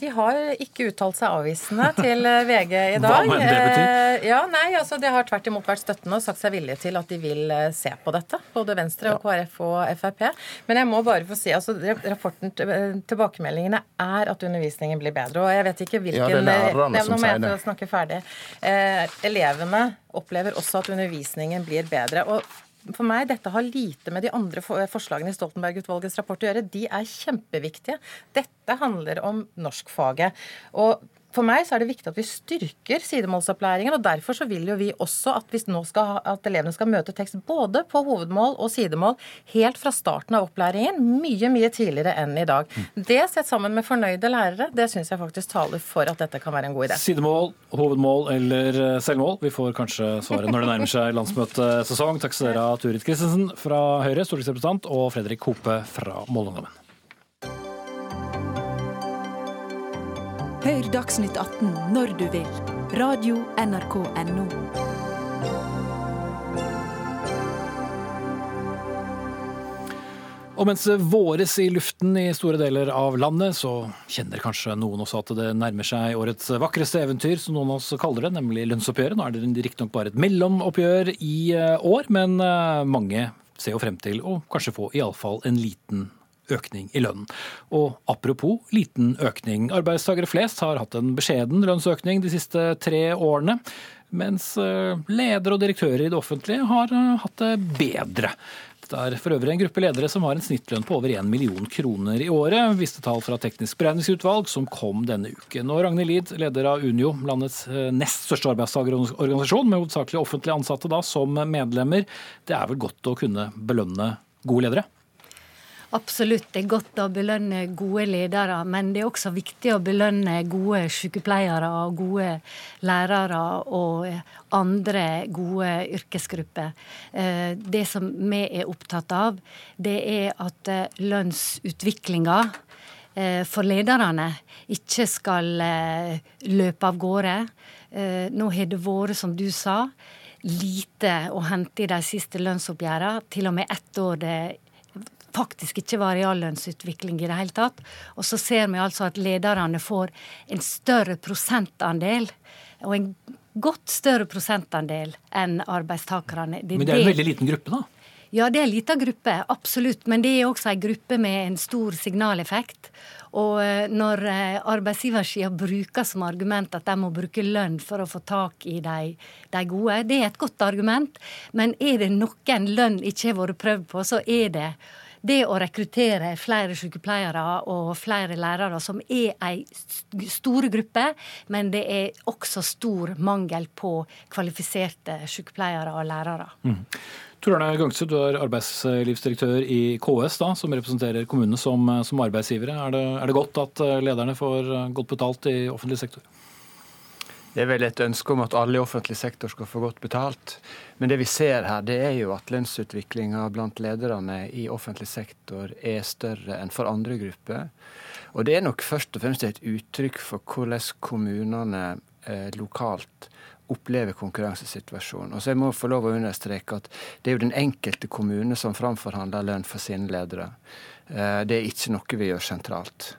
de, har ikke uttalt seg avvisende til eh, VG i dag. Hva mener det betyr? Eh, ja, nei, altså, De har tvert imot vært støttende og sagt seg villige til at de vil eh, se på dette. Både Venstre og KrF og Frp. Men jeg må bare få si, altså, rapporten, tilbakemeldingene er at undervisningen blir bedre. Og jeg vet ikke hvilken Ja, det er lærerne som sier det. Snakke ferdig. Eh, elevene opplever også at undervisningen blir bedre. og for meg dette har lite med de andre forslagene i Stoltenberg-utvalgets rapport å gjøre. De er kjempeviktige. Dette handler om norskfaget. Og for meg så er det viktig at vi styrker sidemålsopplæringen. og Derfor så vil jo vi også at, vi nå skal, at elevene skal møte tekst både på hovedmål og sidemål helt fra starten av opplæringen. Mye, mye tidligere enn i dag. Det sett sammen med fornøyde lærere, det syns jeg faktisk taler for at dette kan være en god idé. Sidemål, hovedmål eller eh, selvmål? Vi får kanskje svaret når det nærmer seg landsmøtesesong. Takk skal dere ha, Turid Christensen fra Høyre, stortingsrepresentant, og Fredrik Hope fra Målungdommen. Hør Dagsnytt 18 når du vil. Radio NRK Radio.nrk.no. Og mens det våres i luften i store deler av landet, så kjenner kanskje noen også at det nærmer seg årets vakreste eventyr, som noen av oss kaller det, nemlig lønnsoppgjøret. Nå er det riktignok bare et mellomoppgjør i eh, år, men eh, mange ser jo frem til å kanskje få iallfall en liten økning i lønnen. Og apropos liten økning. Arbeidstakere flest har hatt en beskjeden lønnsøkning de siste tre årene. Mens eh, ledere og direktører i det offentlige har eh, hatt det bedre. Det er for øvrig en gruppe ledere som har en snittlønn på over 1 million kroner i året, viste tall fra Teknisk beregningsutvalg som kom denne uken. Og Ragnhild Lid, leder av Unio, landets eh, nest største arbeidstakerorganisasjon, med hovedsakelig offentlig ansatte da, som medlemmer. Det er vel godt å kunne belønne gode ledere? Absolutt, det er godt å belønne gode ledere, men det er også viktig å belønne gode sykepleiere og gode lærere og andre gode yrkesgrupper. Eh, det som vi er opptatt av, det er at eh, lønnsutviklinga eh, for lederne ikke skal løpe av gårde. Nå har det vært, som du sa, lite å hente i de siste lønnsoppgjørene. Til og med ett år det faktisk ikke var reallønnsutvikling i det hele tatt. Og så ser vi altså at lederne får en større prosentandel, og en godt større prosentandel enn arbeidstakerne. Det Men det er en veldig liten gruppe, da? Ja, det er en liten gruppe, absolutt. Men det er også en gruppe med en stor signaleffekt. Og eh, når eh, arbeidsgiversida bruker som argument at de må bruke lønn for å få tak i de, de gode, det er et godt argument. Men er det noen lønn ikke har vært prøvd på, så er det det å rekruttere flere sykepleiere og flere lærere, som er ei store gruppe, men det er også stor mangel på kvalifiserte sykepleiere og lærere. Mm. Tor Arne Gangse, du er arbeidslivsdirektør i KS, da, som representerer kommunene som, som arbeidsgivere. Er det, er det godt at lederne får godt betalt i offentlig sektor? Det er vel et ønske om at alle i offentlig sektor skal få godt betalt. Men det vi ser her, det er jo at lønnsutviklinga blant lederne i offentlig sektor er større enn for andre grupper. Og det er nok først og fremst et uttrykk for hvordan kommunene eh, lokalt opplever konkurransesituasjonen. Og så jeg må få lov å understreke at det er jo den enkelte kommune som framforhandler lønn for sine ledere. Eh, det er ikke noe vi gjør sentralt.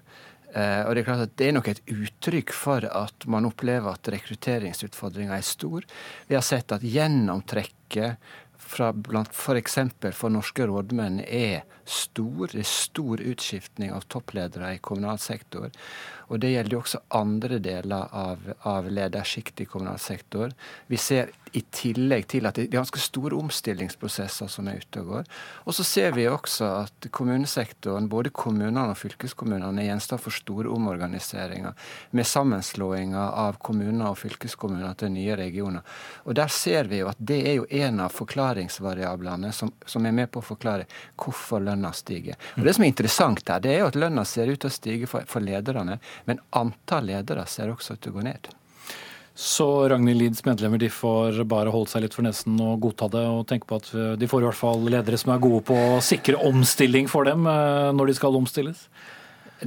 Uh, og Det er klart at det er nok et uttrykk for at man opplever at rekrutteringsutfordringa er stor. Vi har sett at gjennomtrekket fra blant f.eks. For, for norske rådmenn er stor. Det er stor utskiftning av toppledere i kommunal sektor. Og det gjelder jo også andre deler av, av ledersjiktet i kommunal sektor. Vi ser i tillegg til at det er ganske store omstillingsprosesser som er ute og går. Og så ser vi også at kommunesektoren, både kommunene og fylkeskommunene, er gjenstand for store omorganiseringer med sammenslåinger av kommuner og fylkeskommuner til nye regioner. Og der ser vi jo at det er jo en av forklaringsvariablene som, som er med på å forklare hvorfor lønna stiger. Og Det som er interessant her, det er jo at lønna ser ut til å stige for, for lederne, men antall ledere ser også ut til å gå ned. Så Ragnhild Lids medlemmer de får bare holde seg litt for nesen og godta det, og tenke på at de får i hvert fall ledere som er gode på å sikre omstilling for dem eh, når de skal omstilles?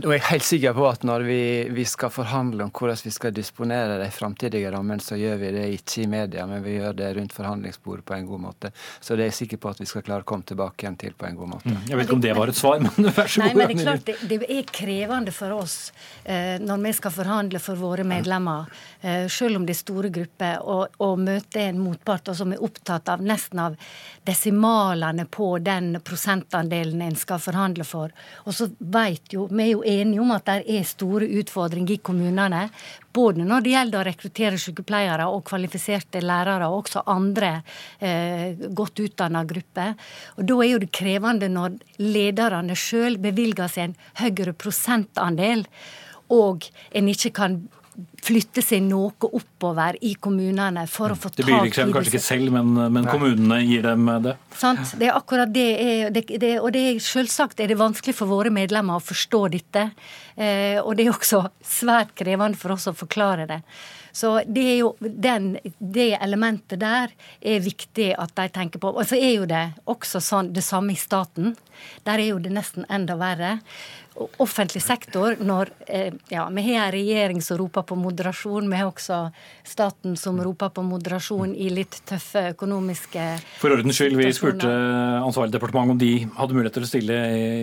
Nå er jeg helt sikker på at når vi, vi, skal forhandle om hvordan vi skal disponere de framtidige rammene, så gjør vi det ikke i media, men vi gjør det rundt forhandlingsbordet på en god måte. Så det er jeg sikker på at vi skal klare å komme tilbake igjen til på en god måte. Mm. Jeg vet ikke om det var et svar, men vær så god. Nei, men Det er klart det, det er krevende for oss eh, når vi skal forhandle for våre medlemmer, eh, selv om det er store grupper, og møte en motpart som er opptatt av nesten av desimalene på den prosentandelen en skal forhandle for. Og så vet jo, vi er jo enige om at det er store utfordringer i kommunene. Både når det gjelder å rekruttere sykepleiere og kvalifiserte lærere, og også andre eh, godt utdanna grupper. Og Da er jo det krevende når lederne sjøl bevilger seg en høyere prosentandel, og en ikke kan flytte seg noe oppover i kommunene for å få tak i Det blir kanskje ikke selv, men, men kommunene gir dem det? Sant. Det er akkurat det. Er, det, det og det er selvsagt er det vanskelig for våre medlemmer å forstå dette. Eh, og det er også svært krevende for oss å forklare det. Så det er jo den, det elementet der er viktig at de tenker på. Og så er jo det også sånn det samme i staten. Der er jo det nesten enda verre offentlig sektor når eh, ja, Vi har en regjering som roper på moderasjon. Vi har også staten som roper på moderasjon i litt tøffe økonomiske For ordens skyld, vi spurte ansvarlig departement om de hadde mulighet til å stille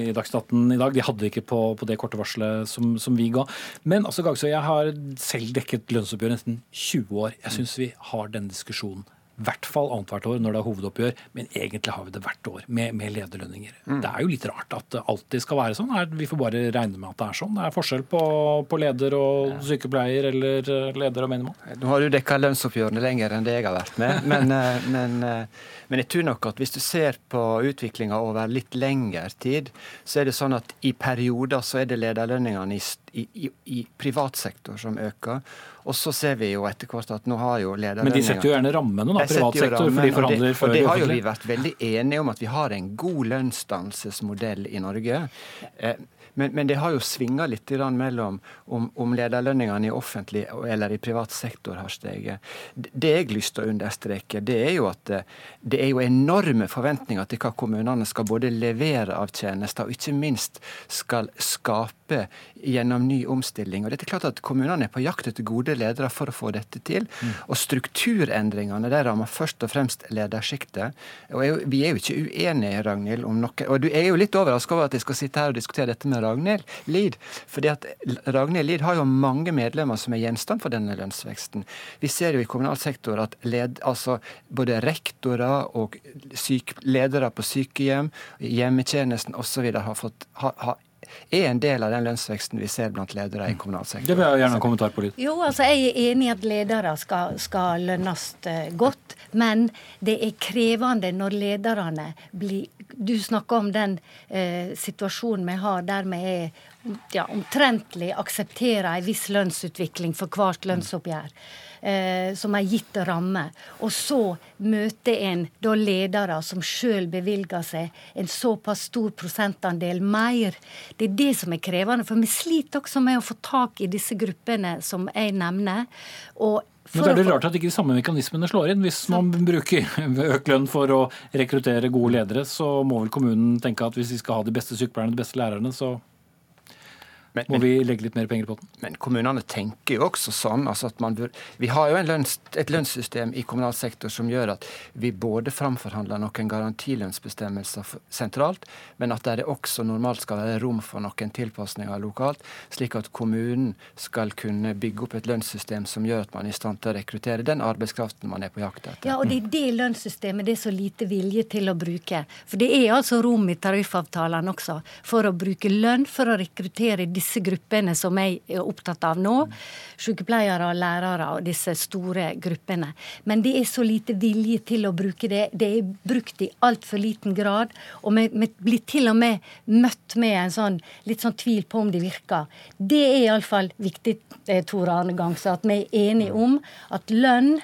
i Dagsnytt i dag. De hadde ikke på, på det korte varselet som, som, vi ga. Men altså, Gagsø, jeg har selv dekket lønnsoppgjør nesten 20 år. Jeg syns vi har denne diskusjonen i hvert fall annethvert år når det er hovedoppgjør, men egentlig har vi det hvert år med, med lederlønninger. Mm. Det er jo litt rart at det alltid skal være sånn. Vi får bare regne med at det er sånn. Det er forskjell på, på leder og sykepleier eller eh, leder og menigmann. Nå har du dekka lønnsoppgjørene lenger enn det jeg har vært med, men, eh, men, eh, men, jeg tror nok at hvis du ser på utviklinga over litt lengre tid, så er det sånn at i perioder så er det lederlønningene i, i, i privat sektor som øker. Og så ser vi jo etter hvert at nå har jo lederlønninger Men de setter jo gjerne rammene, da, privat sektor, for de forhandler før Og det har jo vi vært veldig enige om, at vi har en god lønnsdannelsesmodell i Norge. Eh, men, men, det har jo svinga litt mellom om, om lederlønningene i offentlig eller i privat sektor har steget. Det jeg har lyst til å understreke, det er jo at eh, det er jo enorme forventninger til hva kommunene skal både levere av tjenester, og ikke minst skal skape gjennom ny omstilling. Og det er klart at Kommunene er på jakt etter gode ledere for å få dette til. Mm. Og strukturendringene der rammer først og fremst ledersjiktet. Og jeg, Vi er jo ikke uenige, Ragnhild, om noe. Og du er jo litt overraska over at jeg skal sitte her og diskutere dette med Ragnhild Lid. fordi at Ragnhild Lid har jo mange medlemmer som er gjenstand for denne lønnsveksten. Vi ser jo i kommunal sektor at led, altså både rektorer og syk, ledere på sykehjem, hjemmetjenesten osv. har fått har, har er en del av den lønnsveksten vi ser blant ledere i kommunal sektor. Det vil jeg gjerne ha kommentar på litt. Jo, altså Jeg er enig i at ledere skal, skal lønnes eh, godt, men det er krevende når lederne blir Du snakker om den eh, situasjonen vi har der vi er ja, omtrentlig aksepterer en viss lønnsutvikling for hvert lønnsoppgjør eh, som er gitt ramme. Og så møter en da ledere som sjøl bevilger seg en såpass stor prosentandel mer. Det er det som er krevende. For vi sliter også med å få tak i disse gruppene som jeg nevner. og men er det rart at ikke de samme mekanismene slår inn. Hvis man bruker økt lønn for å rekruttere gode ledere, så må vel kommunen tenke at hvis de skal ha de beste sykepleierne, de beste lærerne, så men, Må vi legge litt mer penger på potten? Men kommunene tenker jo også sånn. altså at man bør, Vi har jo lønns, et lønnssystem i kommunal sektor som gjør at vi både framforhandler noen garantilønnsbestemmelser sentralt, men at det også normalt skal være rom for noen tilpasninger lokalt, slik at kommunen skal kunne bygge opp et lønnssystem som gjør at man er i stand til å rekruttere den arbeidskraften man er på jakt etter. Ja, og det er det lønnssystemet det er så lite vilje til å bruke. For det er altså rom i tariffavtalene også for å bruke lønn for å rekruttere disse disse gruppene som jeg er opptatt av nå. Sykepleiere og lærere og disse store gruppene. Men det er så lite vilje til å bruke det. Det er brukt i altfor liten grad. Og vi, blir til og med møtt med en sånn litt sånn tvil på om det virker. Det er iallfall viktig, eh, Tor Arne Gangse, at vi er enige om at lønn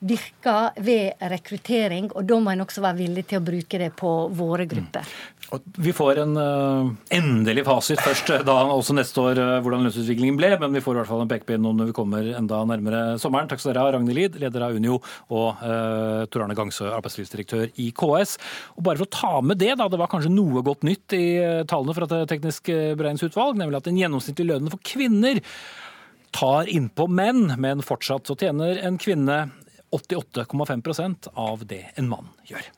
virker ved rekruttering, og da må en også være villig til å bruke det på våre grupper. Mm. Vi får en uh, endelig fasit først, eh, da også neste år, uh, hvordan lønnsutviklingen ble. Men vi får i hvert fall en pekepinn når vi kommer enda nærmere sommeren. Takk skal dere ha, Ragnhild Lid, leder av Unio, og uh, Tor Arne Gangsø, arbeidslivsdirektør i KS. Og bare for å ta med det, da, det var kanskje noe godt nytt i tallene fra det tekniske beregningsutvalg, nemlig at den gjennomsnittlige lønnen for kvinner tar innpå menn, men fortsatt så tjener en kvinne 88,5 av det en mann gjør.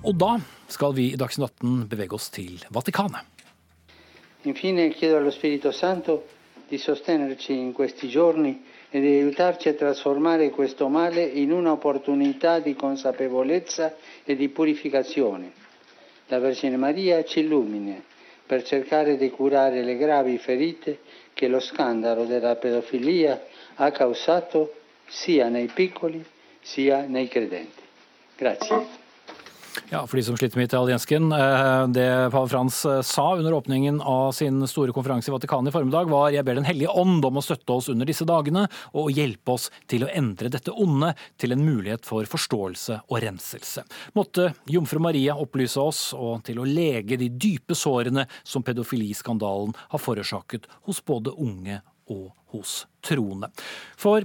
Og da skal vi i Dagsnytt 18 bevege oss til Vatikanet. Infine chiedo allo Spirito Santo di sostenerci in questi giorni e di aiutarci a trasformare questo male in un'opportunità di consapevolezza e di purificazione. La Vergine Maria ci illumini per cercare di curare le gravi ferite che lo scandalo della pedofilia ha causato sia nei piccoli sia nei credenti. Grazie. Ja, For de som sliter med italiensken. eh, Det pave Frans eh, sa under åpningen av sin store konferanse i Vatikanet i formiddag, var jeg ber Den hellige ånd om å støtte oss under disse dagene og hjelpe oss til å endre dette onde til en mulighet for forståelse og renselse. Måtte jomfru Maria opplyse oss og til å lege de dype sårene som pedofiliskandalen har forårsaket hos både unge og hos troende. For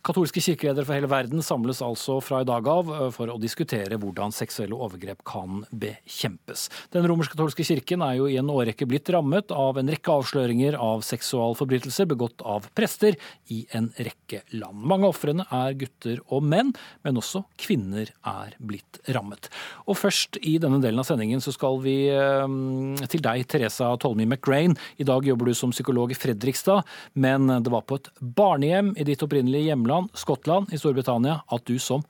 Katolske kirkeledere for hele verden samles altså fra i dag av eh, for å diskutere hvordan seksuelle overgrep kan bekjempes. Den romersk-katolske kirken er jo i en årrekke blitt rammet av en rekke avsløringer av seksualforbrytelser begått av prester i en rekke land. Mange av ofrene er gutter og menn, men også kvinner er blitt rammet. Og først i denne delen av sendingen så skal vi eh, til deg, Teresa Tolmi McGrain. I dag jobber du som psykolog i Fredrikstad, men det var på et barnehjem i ditt opprinnelige hjemland, Skottland i Storbritannia, at du som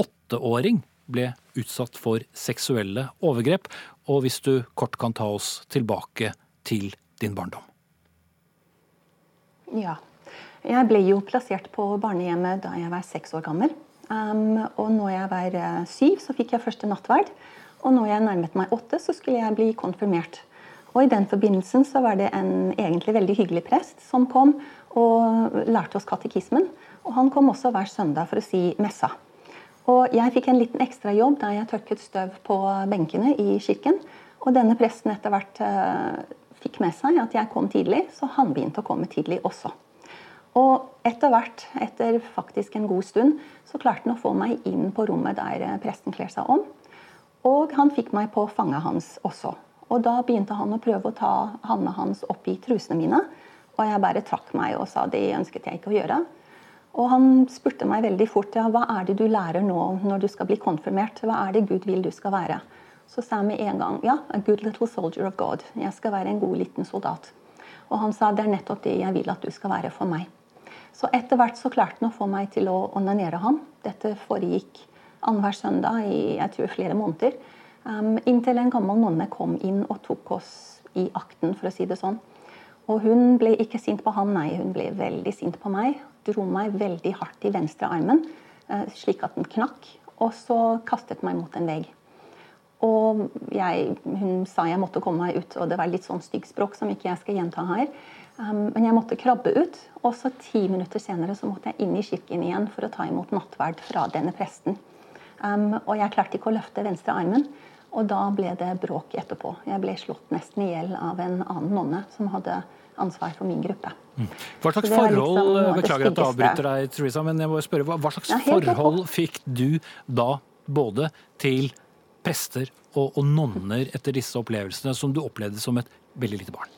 åtteåring ble utsatt for seksuelle overgrep. Og hvis du kort kan ta oss tilbake til din barndom. Ja. Jeg ble jo plassert på barnehjemmet da jeg var seks år gammel. Um, og når jeg var uh, syv, så fikk jeg første nattverd. Og når jeg nærmet meg åtte, så skulle jeg bli konfirmert. Og i den forbindelsen så var det en egentlig veldig hyggelig prest som kom og lærte oss katekismen. Og han kom også hver søndag for å si messa. Og jeg fikk en liten ekstra jobb da jeg tørket støv på benkene i kirken. Og denne presten etter hvert uh, fikk med seg at jeg kom tidlig, så han begynte å komme tidlig også. Og etter hvert, etter faktisk en god stund, så klarte han å få meg inn på rommet der presten kler seg om. Og han fikk meg på fanget hans også. Og da begynte han å prøve å ta handa hans opp i trusene mine. Og jeg bare trakk meg og sa det ønsket jeg ikke å gjøre. Og han spurte meg veldig fort ja, hva er det du lærer nå når du skal bli konfirmert. Hva er det Gud vil du skal være? Så sa jeg med en gang ja, a good little soldier of God. Jeg skal være en god liten soldat. Og han sa det er nettopp det jeg vil at du skal være for meg. Så etter hvert så klarte han å få meg til å onanere ham. Dette foregikk annenhver søndag i jeg tror, flere måneder. Um, inntil en gammel nonne kom inn og tok oss i akten, for å si det sånn. Og hun ble ikke sint på han, nei, hun ble veldig sint på meg. Dro meg veldig hardt i venstre armen, uh, slik at den knakk. Og så kastet meg mot en vegg. Og jeg, hun sa jeg måtte komme meg ut, og det var litt sånn styggspråk som ikke jeg skal gjenta her. Um, men jeg måtte krabbe ut, og så ti minutter senere så måtte jeg inn i kirken igjen for å ta imot nattverd fra denne presten. Um, og jeg klarte ikke å løfte venstre armen, og da ble det bråk etterpå. Jeg ble slått nesten i hjel av en annen nonne som hadde ansvar for min gruppe. Mm. Hva slags forhold liksom beklager at jeg avbryter deg, Theresa, men jeg må spørre, hva slags ja, forhold fikk du da både til prester og, og nonner etter disse opplevelsene, som du opplevde som et veldig lite barn?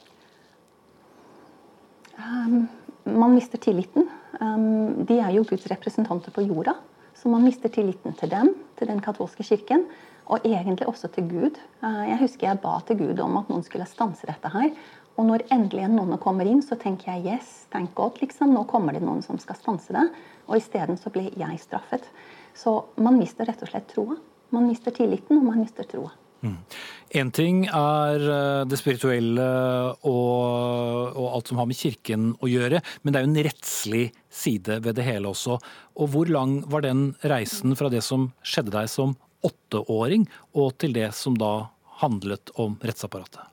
Um, man mister tilliten. Um, de er jo Guds representanter på jorda. Så man mister tilliten til dem, til den katolske kirken, og egentlig også til Gud. Uh, jeg husker jeg ba til Gud om at noen skulle stanse dette her. Og når endelig en nonne kommer inn, så tenker jeg yes, thank God, liksom. Nå kommer det noen som skal stanse det. Og isteden så ble jeg straffet. Så man mister rett og slett troa. Man mister tilliten, og man mister troa. Én mm. ting er eh, det spirituelle og, og, alt som har med kirken å gjøre, men det er jo en rettslig side ved det hele også. Og hvor lang var den reisen fra det som skjedde deg som åtteåring, og til det som da handlet om rettsapparatet?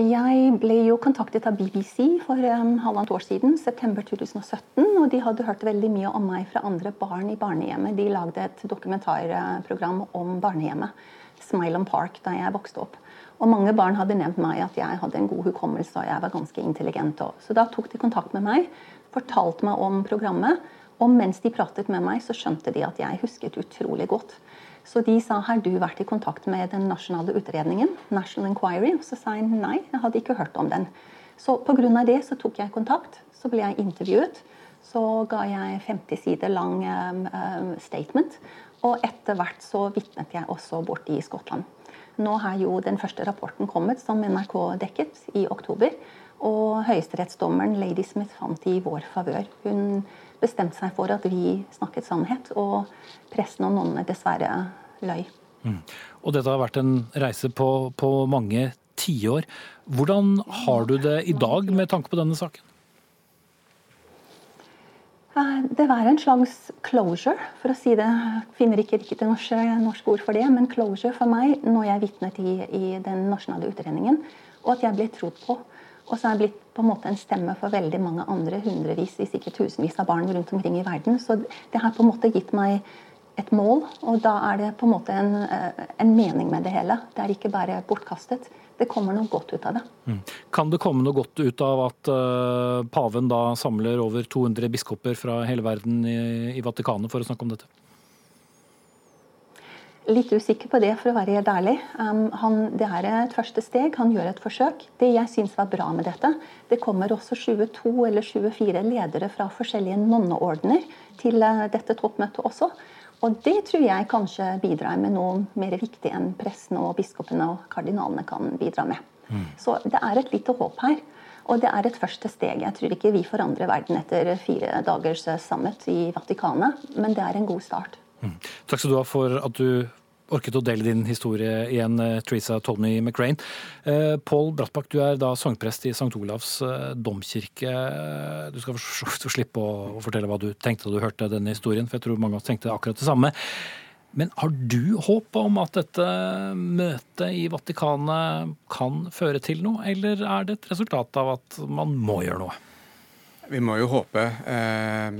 Jeg ble jo kontaktet av BBC for um, halvannet år siden, september 2017. Og de hadde hørt veldig mye om meg fra andre barn i barnehjemmet. De lagde et dokumentarprogram om barnehjemmet, Smileham Park, da jeg vokste opp. Og mange barn hadde nevnt meg at jeg hadde en god hukommelse og jeg var ganske intelligent. Så da tok de kontakt med meg, fortalte meg om programmet. Og mens de pratet med meg, så skjønte de at jeg husket utrolig godt. Så de sa har du vært i kontakt med den nasjonale utredningen? National Inquiry? Og Så sa jeg nei, jeg hadde ikke hørt om den. Så pga. det så tok jeg kontakt. Så ble jeg intervjuet. Så ga jeg 50 sider lang um, statement. Og etter hvert så vitnet jeg også borte i Skottland. Nå har jo den første rapporten kommet, som NRK dekket, i oktober. Og høyesterettsdommeren Lady Smith fant i vår favør. Hun bestemte seg for at vi snakket sannhet, og pressen og nonnene dessverre løy. Mm. Og dette har vært en reise på, på mange tiår. Hvordan har du det i dag med tanke på denne saken? Det var en slags closure, for å si det. Jeg finner ikke riktig norske, norsk ord for det, men closure for meg når jeg vitnet i, i den nasjonale utredningen, og at jeg ble trodd på. Og så er det blitt på en måte en stemme for veldig mange andre hundrevis, ikke tusenvis av barn rundt omkring i verden. Så det har på en måte gitt meg et mål, og da er det på en måte en, eh, en mening med det hele. Det er ikke bare bortkastet. Det kommer noe godt ut av det. Mm. Kan det komme noe godt ut av at uh, paven da samler over 200 biskoper fra hele verden i, i Vatikanet for å snakke om dette? Litt usikker på det, for å være helt ærlig. Um, han, det er et første steg. Han gjør et forsøk. Det jeg syns var bra med dette, det kommer også 22 eller 24 ledere fra forskjellige nonneordener til uh, dette toppmøtet også. Og det tror jeg kanskje bidrar med noe mer viktig enn pressen og biskopene og kardinalene kan bidra med. Mm. Så det er et lite håp her. Og det er et første steg. Jeg tror ikke vi forandrer verden etter fire dagers summit i Vatikanet, men det er en god start. Mm. Takk skal du ha for at du orket å dele din historie igjen, eh, Teresa Tolmy McRae. Eh, Pål Brattbakk, du er da sangprest i St. Olavs eh, domkirke. Du skal slippe å fortelle hva du tenkte da du hørte denne historien, for jeg tror mange av oss tenkte akkurat det samme. Men har du håp om at dette møtet i Vatikanet kan føre til noe, eller er det et resultat av at man må gjøre noe? Vi må jo håpe. Eh,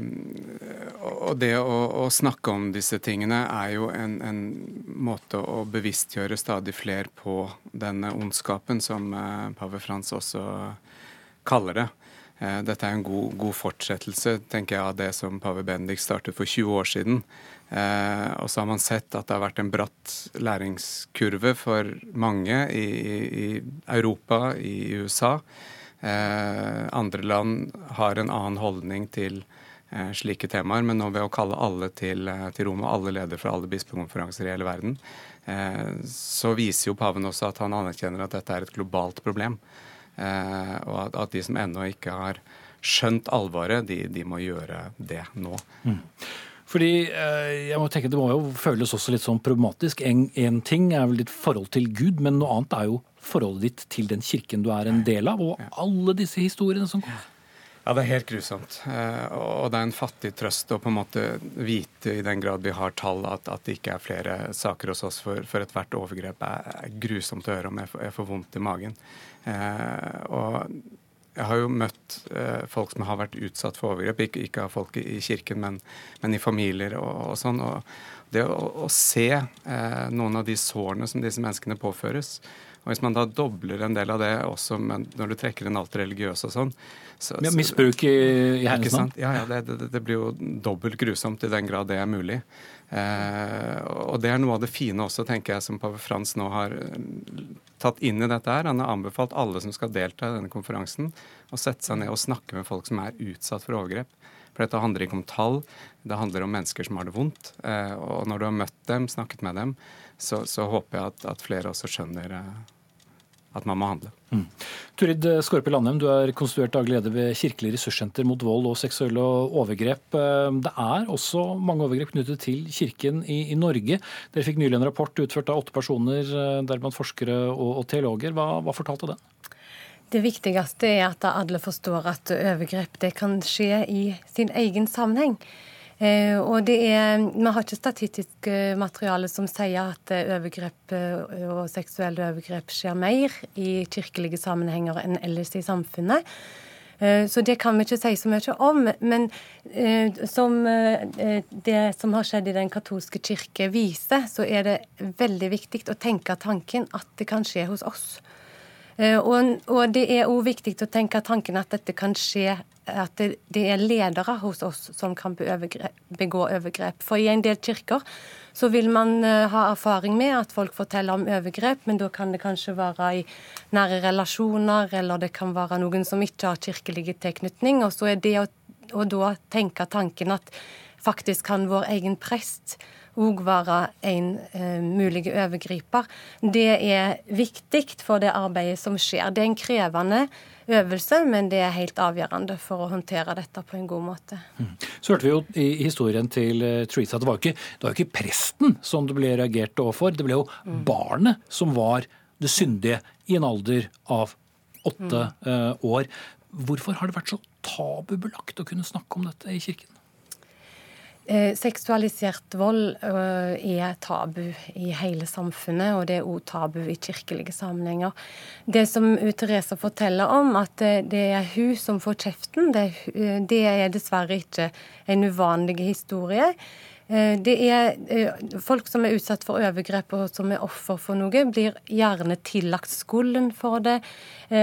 og det å, å, snakke om disse tingene er jo en, en, måte å bevisstgjøre stadig flere på denne ondskapen, som eh, pave Frans også kaller det. Eh, dette er en god, god, fortsettelse tenker jeg, av det som pave Bendik startet for 20 år siden. og så har man sett at det har vært en bratt læringskurve for mange i, i Europa, i USA. Eh, andre land har en annen holdning til eh, slike temaer, men nå ved å kalle alle til, eh, til rommet, alle ledere fra alle bispekonferanser i hele verden, så viser jo paven også at han anerkjenner at dette er et globalt problem. Og at, at de som ennå ikke har skjønt alvoret, de, de må gjøre det nå. Mm. Fordi jeg må tenke Det må jo føles også litt sånn problematisk. En ting er vel ditt forhold til Gud, men noe annet er jo forholdet ditt til den kirken du er en del av, og alle disse historiene som kommer? Ja, det er helt grusomt. Eh, og det er en fattig trøst å på en måte vite, i den grad vi har tall, at, at det ikke er flere saker hos oss. For, for ethvert overgrep er, grusomt å høre om. Jeg får, jeg får vondt i magen. Eh, og jeg har jo møtt eh, folk som har vært utsatt for overgrep. Ikke, ikke av folk i kirken, men, men i familier og, og sånn. Og det å, å se noen av de sårene som disse menneskene påføres, og Hvis man da dobler en del av det også når du trekker inn alt religiøse og sånn så, ja, Misbruk i, i herrens navn? Ja, ja det, det, det, blir jo dobbelt grusomt i den grad det er mulig. Eh, og det er noe av det fine også, tenker jeg, som pave Frans nå har eh, tatt inn i dette her. Han har anbefalt alle som skal delta i denne konferansen, å sette seg ned og snakke med folk som er utsatt for overgrep. For dette handler ikke om tall, det handler om mennesker som har det vondt. Eh, og når du har møtt dem, snakket med dem, så, så håper jeg at, at, flere også skjønner eh, at man må handle. Mm. Turid Skorpe Landheim, du er konstituert daglig leder ved Kirkelig ressurssenter mot vold og seksuelle overgrep. Eh, det er også mange overgrep knyttet til kirken i, i Norge. Dere fikk nylig en rapport utført av åtte personer, deriblant forskere og, og teologer. Hva, hva fortalte den? Det viktigste er at alle forstår at overgrep kan skje i sin egen sammenheng. Eh, og det er, Vi har ikke statistisk eh, materiale som sier at eh, overgrep og seksuelle overgrep skjer mer i kirkelige sammenhenger enn ellers i samfunnet. Så det kan vi ikke si så mye om. Men som det som har skjedd i Den katolske kirke viser, så er det veldig viktig å tenke tanken at det kan skje hos oss. Og, det er òg viktig å tenke tanken at dette kan skje at det, det, er ledere hos oss som kan begå overgrep. For i en del kirker så vil man uh, ha erfaring med at folk forteller om overgrep, men da kan det kanskje være i nære relasjoner, eller det kan være noen som ikke har kirkelig tilknytning. Og så er det å, å da tenke tanken at faktisk kan vår egen prest òg være en eh, mulig overgriper. Det er viktig for det arbeidet som skjer. Det er en krevende øvelse, men det er helt avgjørende for å håndtere dette på en god måte. Mm. Så hørte vi jo i historien til uh, Teresa at det var, jo ikke, var presten som det ble reagert overfor, det ble jo mm. barnet som var det syndige i en alder av åtte mm. uh, år. Hvorfor har det vært så tabubelagt å kunne snakke om dette i kirken? Eh, seksualisert vold eh, er tabu i hele samfunnet, og det er òg tabu i kirkelige sammenhenger. Det som Therese forteller om, at eh, det er hun som får kjeften, det, det er dessverre ikke en uvanlig historie. Det er Folk som er utsatt for overgrep og som er offer for noe, blir gjerne tillagt skulden for det.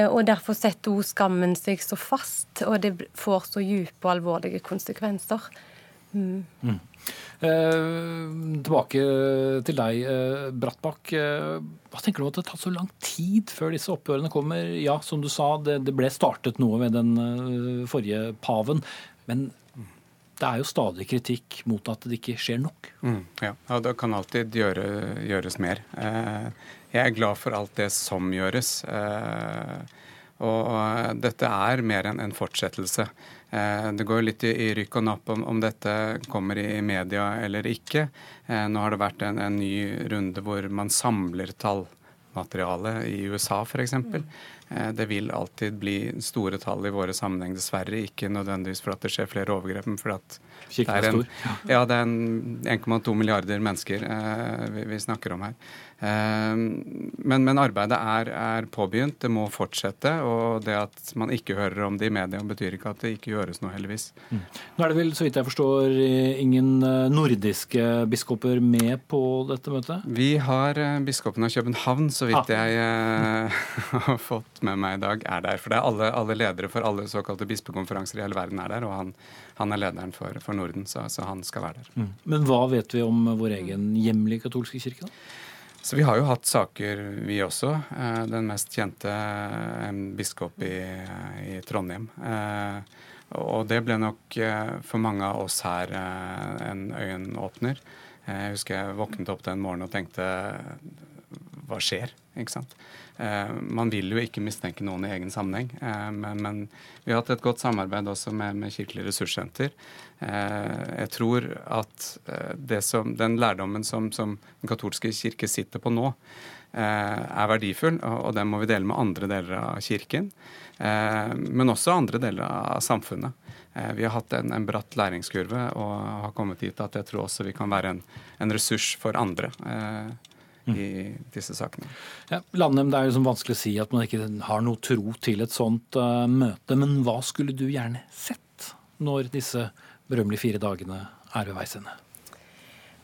og Derfor setter hun skammen seg så fast, og det får så dype og alvorlige konsekvenser. Mm. Mm. Eh, tilbake til deg, eh, Brattbakk. Eh, hva tenker du om at det har tatt så lang tid før disse oppgjørene kommer? Ja, som du sa, det, det ble startet noe ved den eh, forrige paven. Men det er jo stadig kritikk mot at det ikke skjer nok. Mm, ja, og det kan alltid gjøre, gjøres mer. Eh, jeg er glad for alt det som gjøres. Eh, og, dette er mer enn en fortsettelse. Eh, det går litt i rykk og napp om, dette kommer i media eller ikke. Eh, nå har det vært en, en ny runde hvor man samler tallmateriale i USA f.eks. Eh, det vil alltid bli store tall i våre sammenheng, dessverre. Ikke nødvendigvis for at det skjer flere overgrep, men fordi at det er, en, ja, det er 1,2 milliarder mennesker vi, vi snakker om her. Eh, men, men arbeidet er, er, påbegynt, det må fortsette. Og det at man ikke hører om det i media, betyr ikke at det ikke gjøres noe, heldigvis. Mm. Nå er det vel, så vidt jeg forstår, ingen eh, nordiske biskoper med på dette møtet? Vi har eh, biskopen av København, så vidt ah. jeg eh, har fått med meg i dag, er der. For det er alle, alle ledere for alle såkalte bispekonferanser i hele verden er der. og han han er lederen for, for Norden, så, så, han skal være der. Mm. Men hva vet vi om vår egen hjemlige katolske kirke? da? Så vi har jo hatt saker, vi også. Eh, den mest kjente, en biskop i, i Trondheim. Eh, og det ble nok eh, for mange av oss her en øyenåpner. Jeg husker jeg våknet opp den morgenen og tenkte hva skjer? Ikke? Eh, man vil jo ikke mistenke noen i egen sammenheng, eh, men, men, vi har hatt et godt samarbeid også med, med Kirkelig ressurssenter. Eh, jeg tror at som, den lærdommen som, som, Den katolske kirke sitter på nå, er verdifull, og den må vi dele med andre deler av kirken. Men også andre deler av samfunnet. Vi har hatt en, en, bratt læringskurve og har kommet dit at jeg tror også vi kan være en, en ressurs for andre i disse sakene. Ja, Landem, Det er jo som vanskelig å si at man ikke har noe tro til et sånt uh, møte. Men hva skulle du gjerne sett når disse berømmelige fire dagene er ved veis ende?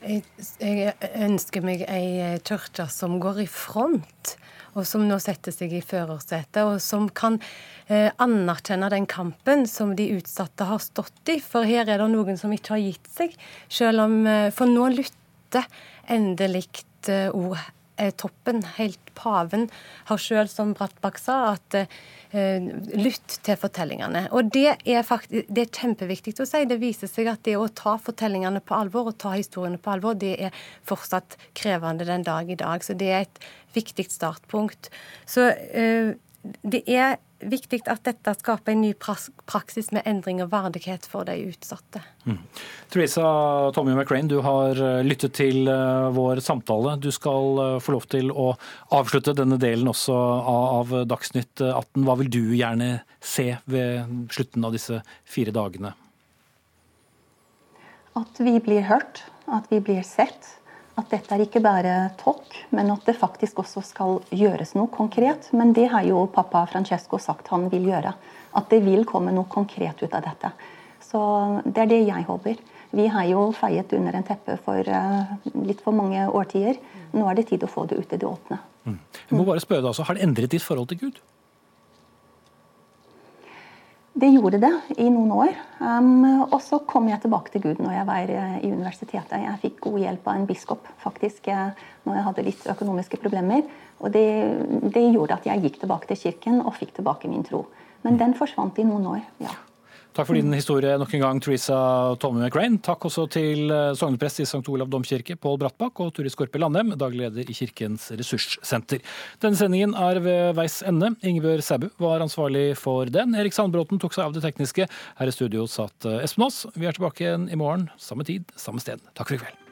Jeg, jeg ønsker meg ei kirke som går i front, og som nå setter seg i førersetet, og som kan eh, anerkjenne den kampen som de utsatte har stått i. For her er det noen som ikke har gitt seg, selv om eh, For nå lytter endelig ord er toppen. Helt paven har sjøl, som Brattbakk sa, at uh, lytt til fortellingene. Og det er, faktisk, det er kjempeviktig å si. Det viser seg at det å ta fortellingene på alvor og ta historiene på alvor, det er fortsatt krevende den dag i dag. Så det er et viktig startpunkt. Så uh, det er viktig at dette skaper en ny praksis med endring og verdighet for de utsatte. Mm. Theresa Tommy McRain, du har eh, lyttet til eh, vår samtale. Du skal eh, få lov til å avslutte denne delen også av Dagsnytt 18. Hva vil du gjerne se ved slutten av disse fire dagene? At vi blir hørt, at vi blir sett at dette er ikke bare talk, men at det faktisk også skal gjøres noe konkret. Men det har jo pappa Francesco sagt han vil gjøre. At det vil komme noe konkret ut av dette. Så det er det jeg håper. Vi har jo feiet under en teppe for uh, litt for mange årtier. Nå er det tid å få det ut i det åpne. Mm. Jeg må bare spørre deg, altså, Har det endret ditt forhold til Gud? Det gjorde det i noen år. Um, og så kom jeg tilbake til Gud når jeg var eh, i universitetet. Jeg fikk god hjelp av en biskop faktisk eh, når jeg hadde litt økonomiske problemer. Og det, det, gjorde at jeg gikk tilbake til kirken og fikk tilbake min tro. Men den forsvant i noen år. ja. Takk for din historie nok en gang, Teresa Tommy McRain. Takk også til eh, sogneprest i St. Olav domkirke, Pål Brattbakk, og Turi Skorpe Landem, daglig leder i Kirkens ressurssenter. Denne sendingen er ved veis ende. Ingebjørg Sæbu var ansvarlig for den. Erik Sandbråten tok seg av det tekniske. Her i studio satt eh, Espen Aas. Vi er tilbake igjen i morgen, samme tid, samme sted. Takk for i kveld.